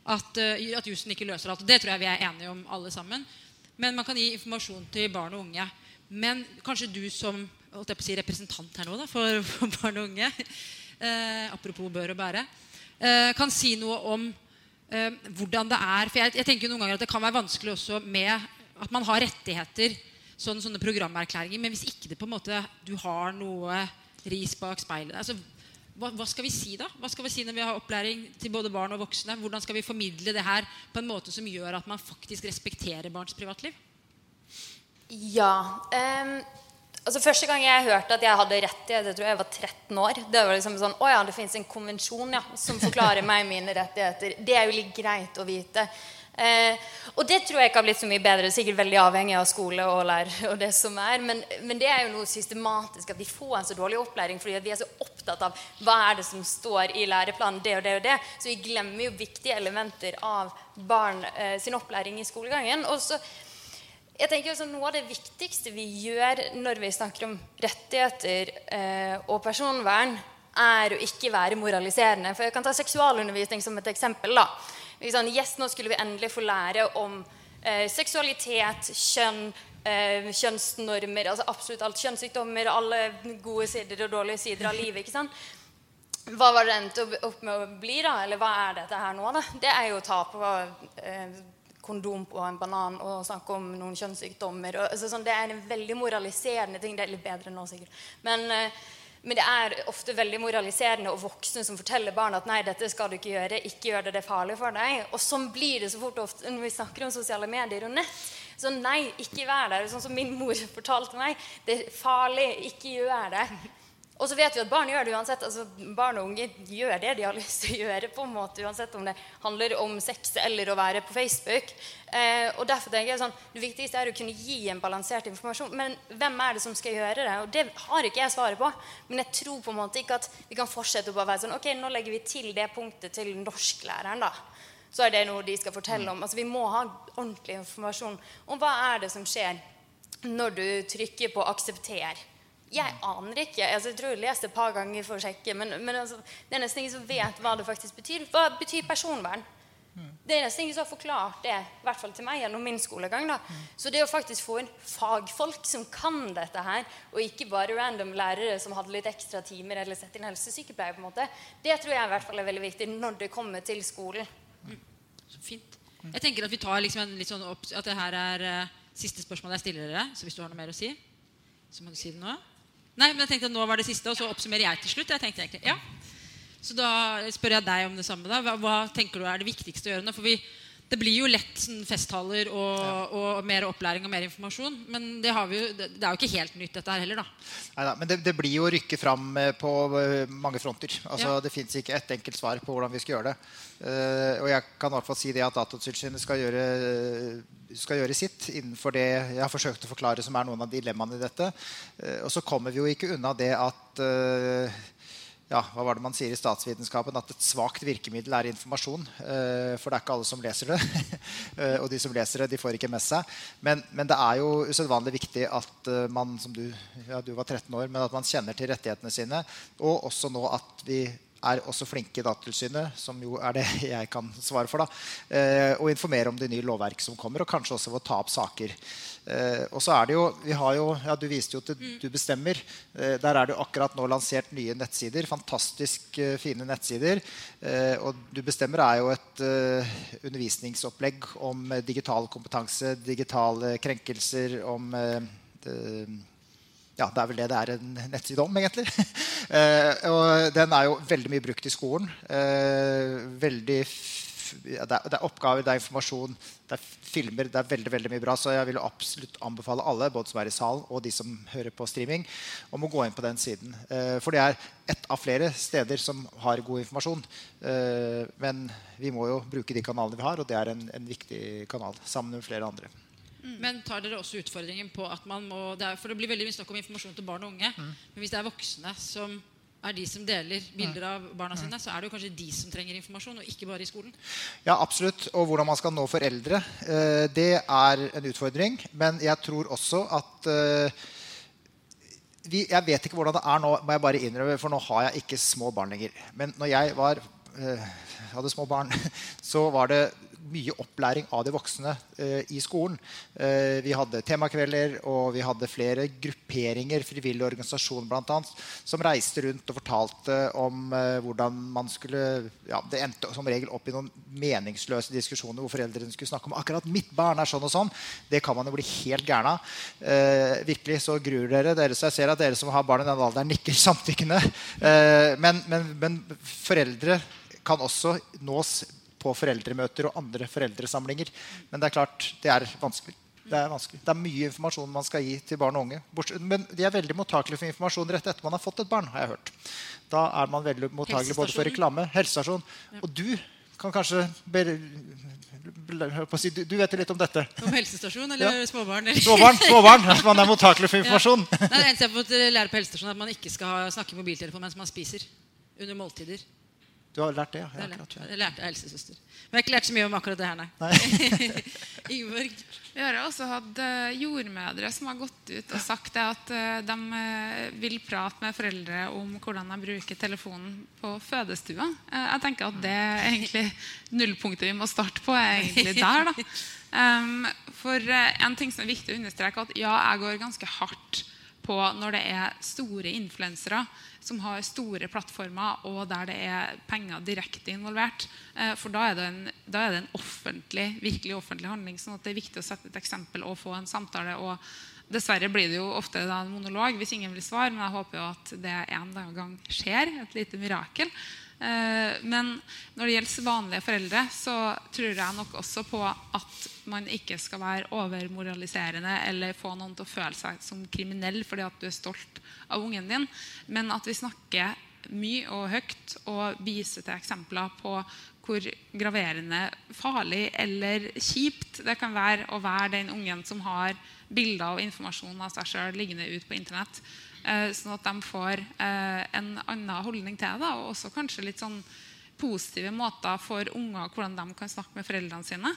at, at jussen ikke løser alt. Og Det tror jeg vi er enige om alle sammen. Men man kan gi informasjon til barn og unge men kanskje du som si, representant her nå da, for, for, barn og unge, eh, apropos bør og bære, eh, kan si noe om eh, hvordan det er For jeg, jeg, tenker noen ganger at det kan være vanskelig også med at man har rettigheter, sånn, sånne programerklæringer, men hvis ikke det på en måte du har noe ris bak speilet altså, hva, hva, skal vi si da? Hva skal vi si når vi har opplæring til både barn og voksne? Hvordan skal vi formidle det her på en måte som gjør at man faktisk respekterer barns privatliv? Ja. Um, altså Første gang jeg hørte at jeg hadde rettigheter, tror jeg jeg var 13 år. Det var liksom sånn Å ja, det fins en konvensjon ja, som forklarer meg mine rettigheter. Det er jo litt greit å vite. Eh, og det tror jeg ikke har blitt så mye bedre. Sikkert veldig avhengig av skole og lærer. og det som er, men, men, det er jo noe systematisk at vi får en så dårlig opplæring fordi vi er så opptatt av hva er det som står i læreplanen, det og det og det. Så vi glemmer jo viktige elementer av barn eh, sin opplæring i skolegangen. Og så jeg tenker også Noe av det viktigste vi gjør når vi snakker om rettigheter eh, og personvern, er å ikke være moraliserende. For Jeg kan ta seksualundervisning som et eksempel. da. Sånn, yes, Nå skulle vi endelig få lære om eh, seksualitet, kjønn, eh, kjønnsnormer, altså absolutt alt. Kjønnssykdommer, alle gode sider og dårlige sider av livet. ikke sant? Hva var det endte opp med å bli, da? Eller hva er dette her nå, da? Det er jo å ta på eh, kondom på en banan og snakke om noen kjønnssykdommer. Og, altså, sånn, det er en veldig moraliserende ting. Det er litt bedre nå, sikkert. Men, uh, men, det er ofte veldig moraliserende og voksne som forteller barn at nei, dette skal du ikke gjøre. ikke gjør det, det er farlig for deg. Og sånn blir det så fort ofte når vi snakker om sosiale medier og nett. Så nei, ikke vær der. Sånn som min mor fortalte meg. Det er farlig. Ikke gjør det. Og så vet vi at barn gjør det uansett. altså Barn og unge gjør det de har lyst til å gjøre. på en måte, Uansett om det handler om sex eller å være på Facebook. Eh, og derfor tenker jeg sånn, Det viktigste er å kunne gi en balansert informasjon. Men hvem er det som skal gjøre det? Og Det har ikke jeg svaret på. Men jeg tror på en måte ikke at vi kan fortsette å bare være sånn Ok, nå legger vi til det punktet til norsklæreren, da. Så er det noe de skal fortelle om. Altså Vi må ha ordentlig informasjon om hva er det som skjer når du trykker på 'aksepter'. Jeg aner ikke. Altså, jeg tror jeg leste et par ganger for å sjekke. Men, men altså, det er nesten ingen som vet hva det faktisk betyr. Hva betyr personvern? Det er nesten ingen som har forklart det, i hvert fall til meg gjennom min skolegang. da. Så det å faktisk få inn fagfolk som kan dette her, og ikke bare random lærere som hadde litt ekstra timer, eller sett inn helsesykepleier, på en måte, det tror jeg i hvert fall er veldig viktig når det kommer til skolen. Så fint. Jeg tenker at vi tar liksom en litt sånn opp, at det her er uh, siste spørsmål jeg stiller dere. Så hvis du har noe mer å si, så må du si det nå. Nei, men jeg tenkte at nå var det siste, og så oppsummerer jeg til slutt. Jeg tenkte egentlig, ja. Så da spør jeg deg om det samme. da. Hva, hva tenker du er det viktigste å gjøre nå? For vi, det blir jo lett sånn, festtaler og, og, mer opplæring og mer informasjon. Men det, vi jo, det, det er jo ikke helt nytt, dette her heller, da. Neida, men det, det, blir jo å rykke fram eh, på eh, mange fronter. Altså, ja. Det fins ikke ett enkelt svar på hvordan vi skal gjøre det. Uh, og jeg kan i hvert fall si det at Datatilsynet skal skal gjøre sitt innenfor det jeg har forsøkt å forklare som er noen av dilemmaene i dette. Uh, og så kommer vi jo ikke unna det at uh, ja, hva var det man sier i statsvitenskapen? At et svakt virkemiddel er informasjon. Uh, for det er ikke alle som leser det. uh, og de som leser det, de får ikke med seg. Men, men det er jo usedvanlig viktig at uh, man, som du, ja, du var 13 år, men at man kjenner til rettighetene sine. Og også nå at vi er også flinke i Datatilsynet, som jo er det jeg kan svare for, da, og informere om det nye lovverket som kommer, og kanskje også ved å ta opp saker. Eh, og så er det jo, vi har jo, ja, Du viste jo til mm. Du bestemmer. Eh, der er det jo akkurat nå lansert nye nettsider. Fantastisk eh, fine nettsider. Eh, og Du bestemmer er jo et eh, undervisningsopplegg om eh, digital kompetanse, digitale krenkelser, om ja, det er vel det det er en nettside om, egentlig. og den er jo veldig mye brukt i skolen. veldig det er, det er, oppgaver, det er informasjon, det er filmer. Det er veldig veldig mye bra. Så jeg vil absolutt anbefale alle, både som er i salen og de som hører på streaming, om å gå inn på den siden. Eh, for det er ett av flere steder som har god informasjon. Eh, men vi må jo bruke de kanalene vi har, og det er en, en viktig kanal sammen med flere andre. Mm. Men tar dere også utfordringen på at man må det er, For det blir veldig mye snakk om informasjon til barn og unge. Mm. Men hvis det er voksne som er de som deler bilder av barna sine, så er det jo kanskje de som trenger informasjon, og ikke bare i skolen. Ja, absolutt. Og hvordan man skal nå foreldre, eh, det er en utfordring. Men jeg tror også at eh, vi, Jeg vet ikke hvordan det er nå, må jeg bare innrømme, for nå har jeg ikke små barn lenger. Men når jeg var, eh, hadde små barn, så var det mye opplæring av de voksne eh, i skolen. Eh, vi hadde temakvelder, og vi hadde flere grupperinger, frivillige organisasjoner bl.a., som reiste rundt og fortalte om eh, hvordan man skulle ja, Det endte som regel opp i noen meningsløse diskusjoner hvor foreldrene skulle snakke om akkurat mitt barn er sånn og sånn. Det kan man jo bli helt gæren av. Eh, virkelig så gruer dere dere. Så jeg ser at dere som har barn i den alderen, nikker samtykkende. Eh, men, men, men foreldre kan også nås på foreldremøter og andre foreldresamlinger. Men det er klart, det er vanskelig. Det er, vanskelig. det er mye informasjon man skal gi til barn og unge. Men de er veldig mottakelige for informasjon rett etter man har fått et barn. har jeg hørt. Da er man veldig mottakelig både for reklame, helsestasjon. Og du kan kanskje du, du, vet litt om dette. Om helsestasjon eller ja. småbarn? Eller? Småbarn, småbarn, at man er mottakelig for informasjon. Ja. Det eneste jeg har fått lære på helsestasjonen, er at man ikke skal snakke i mobiltelefon mens man spiser. Under måltider. Du har lært det, ja? Jeg, lært, jeg lærte av helsesøster. Men jeg har ikke lært så mye om akkurat det her, nei. nei. Ingeborg? Vi har også hatt eh, jordmødre som har gått ut og sagt at eh, de eh, vil prate med foreldre om hvordan de bruker telefonen på fødestua. Jeg tenker at det er egentlig nullpunktet vi må starte på, er egentlig der. da. For en ting som er viktig å understreke, at ja, jeg går ganske hardt på når det er store influensere som har store plattformer, og der det er penger direkte involvert. Eh, for da er, det en, er det en offentlig, virkelig offentlig handling. sånn at det er viktig å sette et eksempel og få en samtale. og Dessverre blir det jo ofte en monolog hvis ingen vil svare, men jeg håper jo at det en gang skjer. Et lite mirakel. Eh, men når det gjelder vanlige foreldre, så tror jeg nok også på at man ikke skal være overmoraliserende eller få noen til å føle seg som kriminell fordi at du er stolt av ungen din, men at vi snakker mye og høyt og viser til eksempler på hvor graverende, farlig eller kjipt det kan være å være den ungen som har bilder og informasjon av seg sjøl liggende ut på Internett. Eh, sånn at de får eh, en annen holdning til det. Og også kanskje litt sånn positive måter for unger hvordan de kan snakke med foreldrene sine.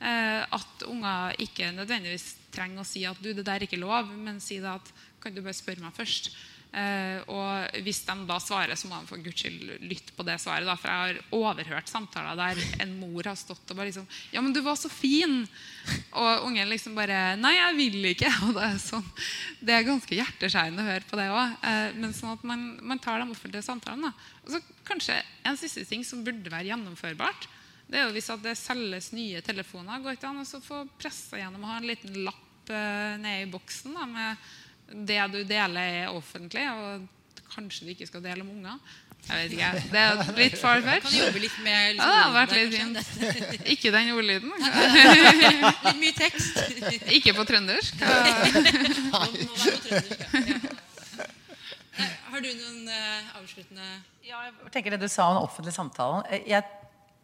Eh, at unger ikke nødvendigvis trenger å si at du, det der er ikke lov, men si det at kan du bare spørre meg først. Uh, og hvis de da svarer, så må de for guds skyld lytte på det svaret. Da, for jeg har overhørt samtaler der en mor har stått og bare liksom 'Ja, men du var så fin.' Og ungen liksom bare 'Nei, jeg vil ikke.' Og det er, sånn, det er ganske hjerteskjærende å høre på det òg. Uh, eh, men sånn at man, man, tar de offentlige samtalene. Og så kanskje en siste ting som burde være gjennomførbart. Det er jo hvis det selges nye telefoner. Går ikke an å få pressa gjennom å ha en liten lapp uh, nede i boksen da, med det du deler, er offentlig. og kanskje du ikke skal dele om unger. Jeg vet ikke, Det er litt far-fetched. Kan jobbe litt med Ja, det vært litt fint. Ikke den ordlyden. Litt mye tekst. Ikke på trøndersk. Må- må være på trøndersk, ja. Ja. Har du noen eh, avsluttende Ja, jeg tenker det du sa om den offentlige samtalen. Eh, Jeg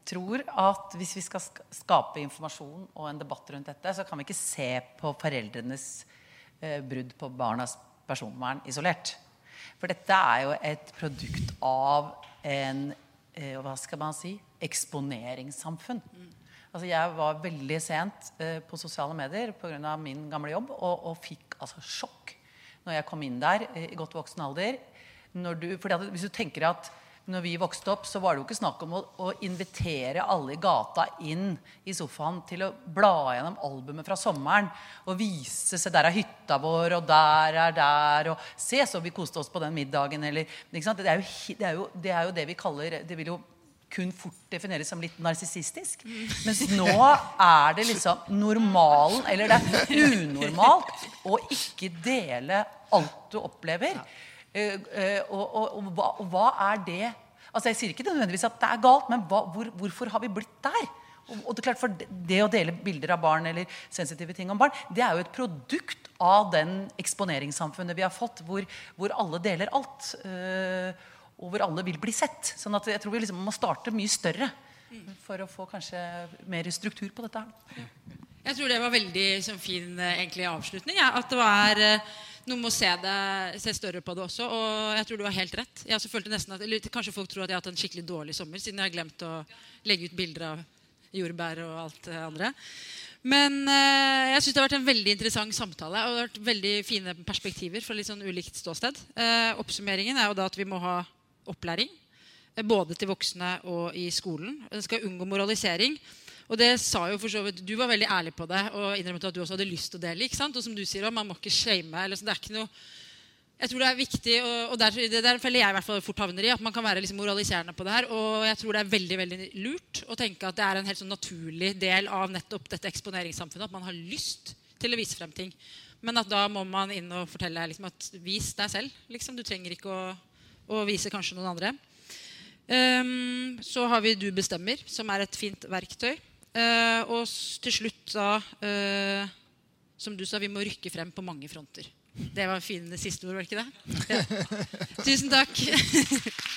tror at hvis vi skal skape informasjon og en debatt rundt dette, så kan vi ikke se på foreldrenes eh, brudd på barnas personvern isolert. For dette er jo et produkt av en eh, hva skal man si eksponeringssamfunn. Altså jeg var veldig sent eh, på sosiale medier pga. min gamle jobb og, og fikk altså sjokk når jeg kom inn der i godt voksen alder. Du, fordi hvis du tenker at når vi vokste opp, så var det jo ikke snakk om å, å invitere alle i gata inn i sofaen til å bla gjennom albumet fra sommeren og vise Se, der er hytta vår, og der er der, og Se, så vi koste oss på den middagen, eller ikke sant? Det, er jo, det, er jo, det er jo det vi kaller Det vil jo kun fort defineres som litt narsissistisk. Mens nå er det liksom normalen, eller det er unormalt, å ikke dele alt du opplever. Eh, eh, og, og, og, og hva er det Altså Jeg sier ikke nødvendigvis at det er galt, men hva, hvor, hvorfor har vi blitt der? Og, det er klart for det, å dele bilder av barn eller sensitive ting om barn, det er jo et produkt av den eksponeringssamfunnet vi har fått, hvor, hvor alle deler alt. eh, og hvor alle vil bli sett. Sånn at jeg tror vi liksom må starte mye større for å få kanskje mer struktur på dette. her. Jeg tror det var veldig sånn, fin egentlig, avslutning. Ja. At det var eh, må se, det, se større på det også. Og jeg tror du har helt rett. Jeg følte at, eller, Kanskje folk tror at jeg har hatt en skikkelig dårlig sommer siden jeg har glemt å legge ut bilder av jordbær og alt det andre. Men eh, jeg synes det har vært en veldig interessant samtale. Og det har vært veldig fine perspektiver fra litt sånn ulikt ståsted. Eh, oppsummeringen er jo da at vi må ha opplæring. eh, Både til voksne og i skolen. Den skal unngå moralisering. Og det sa jo for så vidt, Du var veldig ærlig på det og innrømmet at du også hadde lyst til å dele. ikke sant? Og som du sier, man må ikke shame. Eller, det er ikke noe, jeg tror det er viktig, og, og der, det der føler jeg i hvert fall fort havner i, at man kan være liksom moraliserende på det her. Og jeg tror det er veldig veldig lurt å tenke at det er en helt sånn naturlig del av nettopp dette eksponeringssamfunnet. At man har lyst til å vise frem ting. Men at da må man inn og fortelle liksom, at vis deg selv. Liksom. Du trenger ikke å, å vise kanskje noen andre. Um, så har vi Du bestemmer, som er et fint verktøy. Eh, og til slutt da eh, Som du sa, vi må rykke frem på mange fronter. Det var fine siste ord, var det ikke det? Ja. Tusen takk.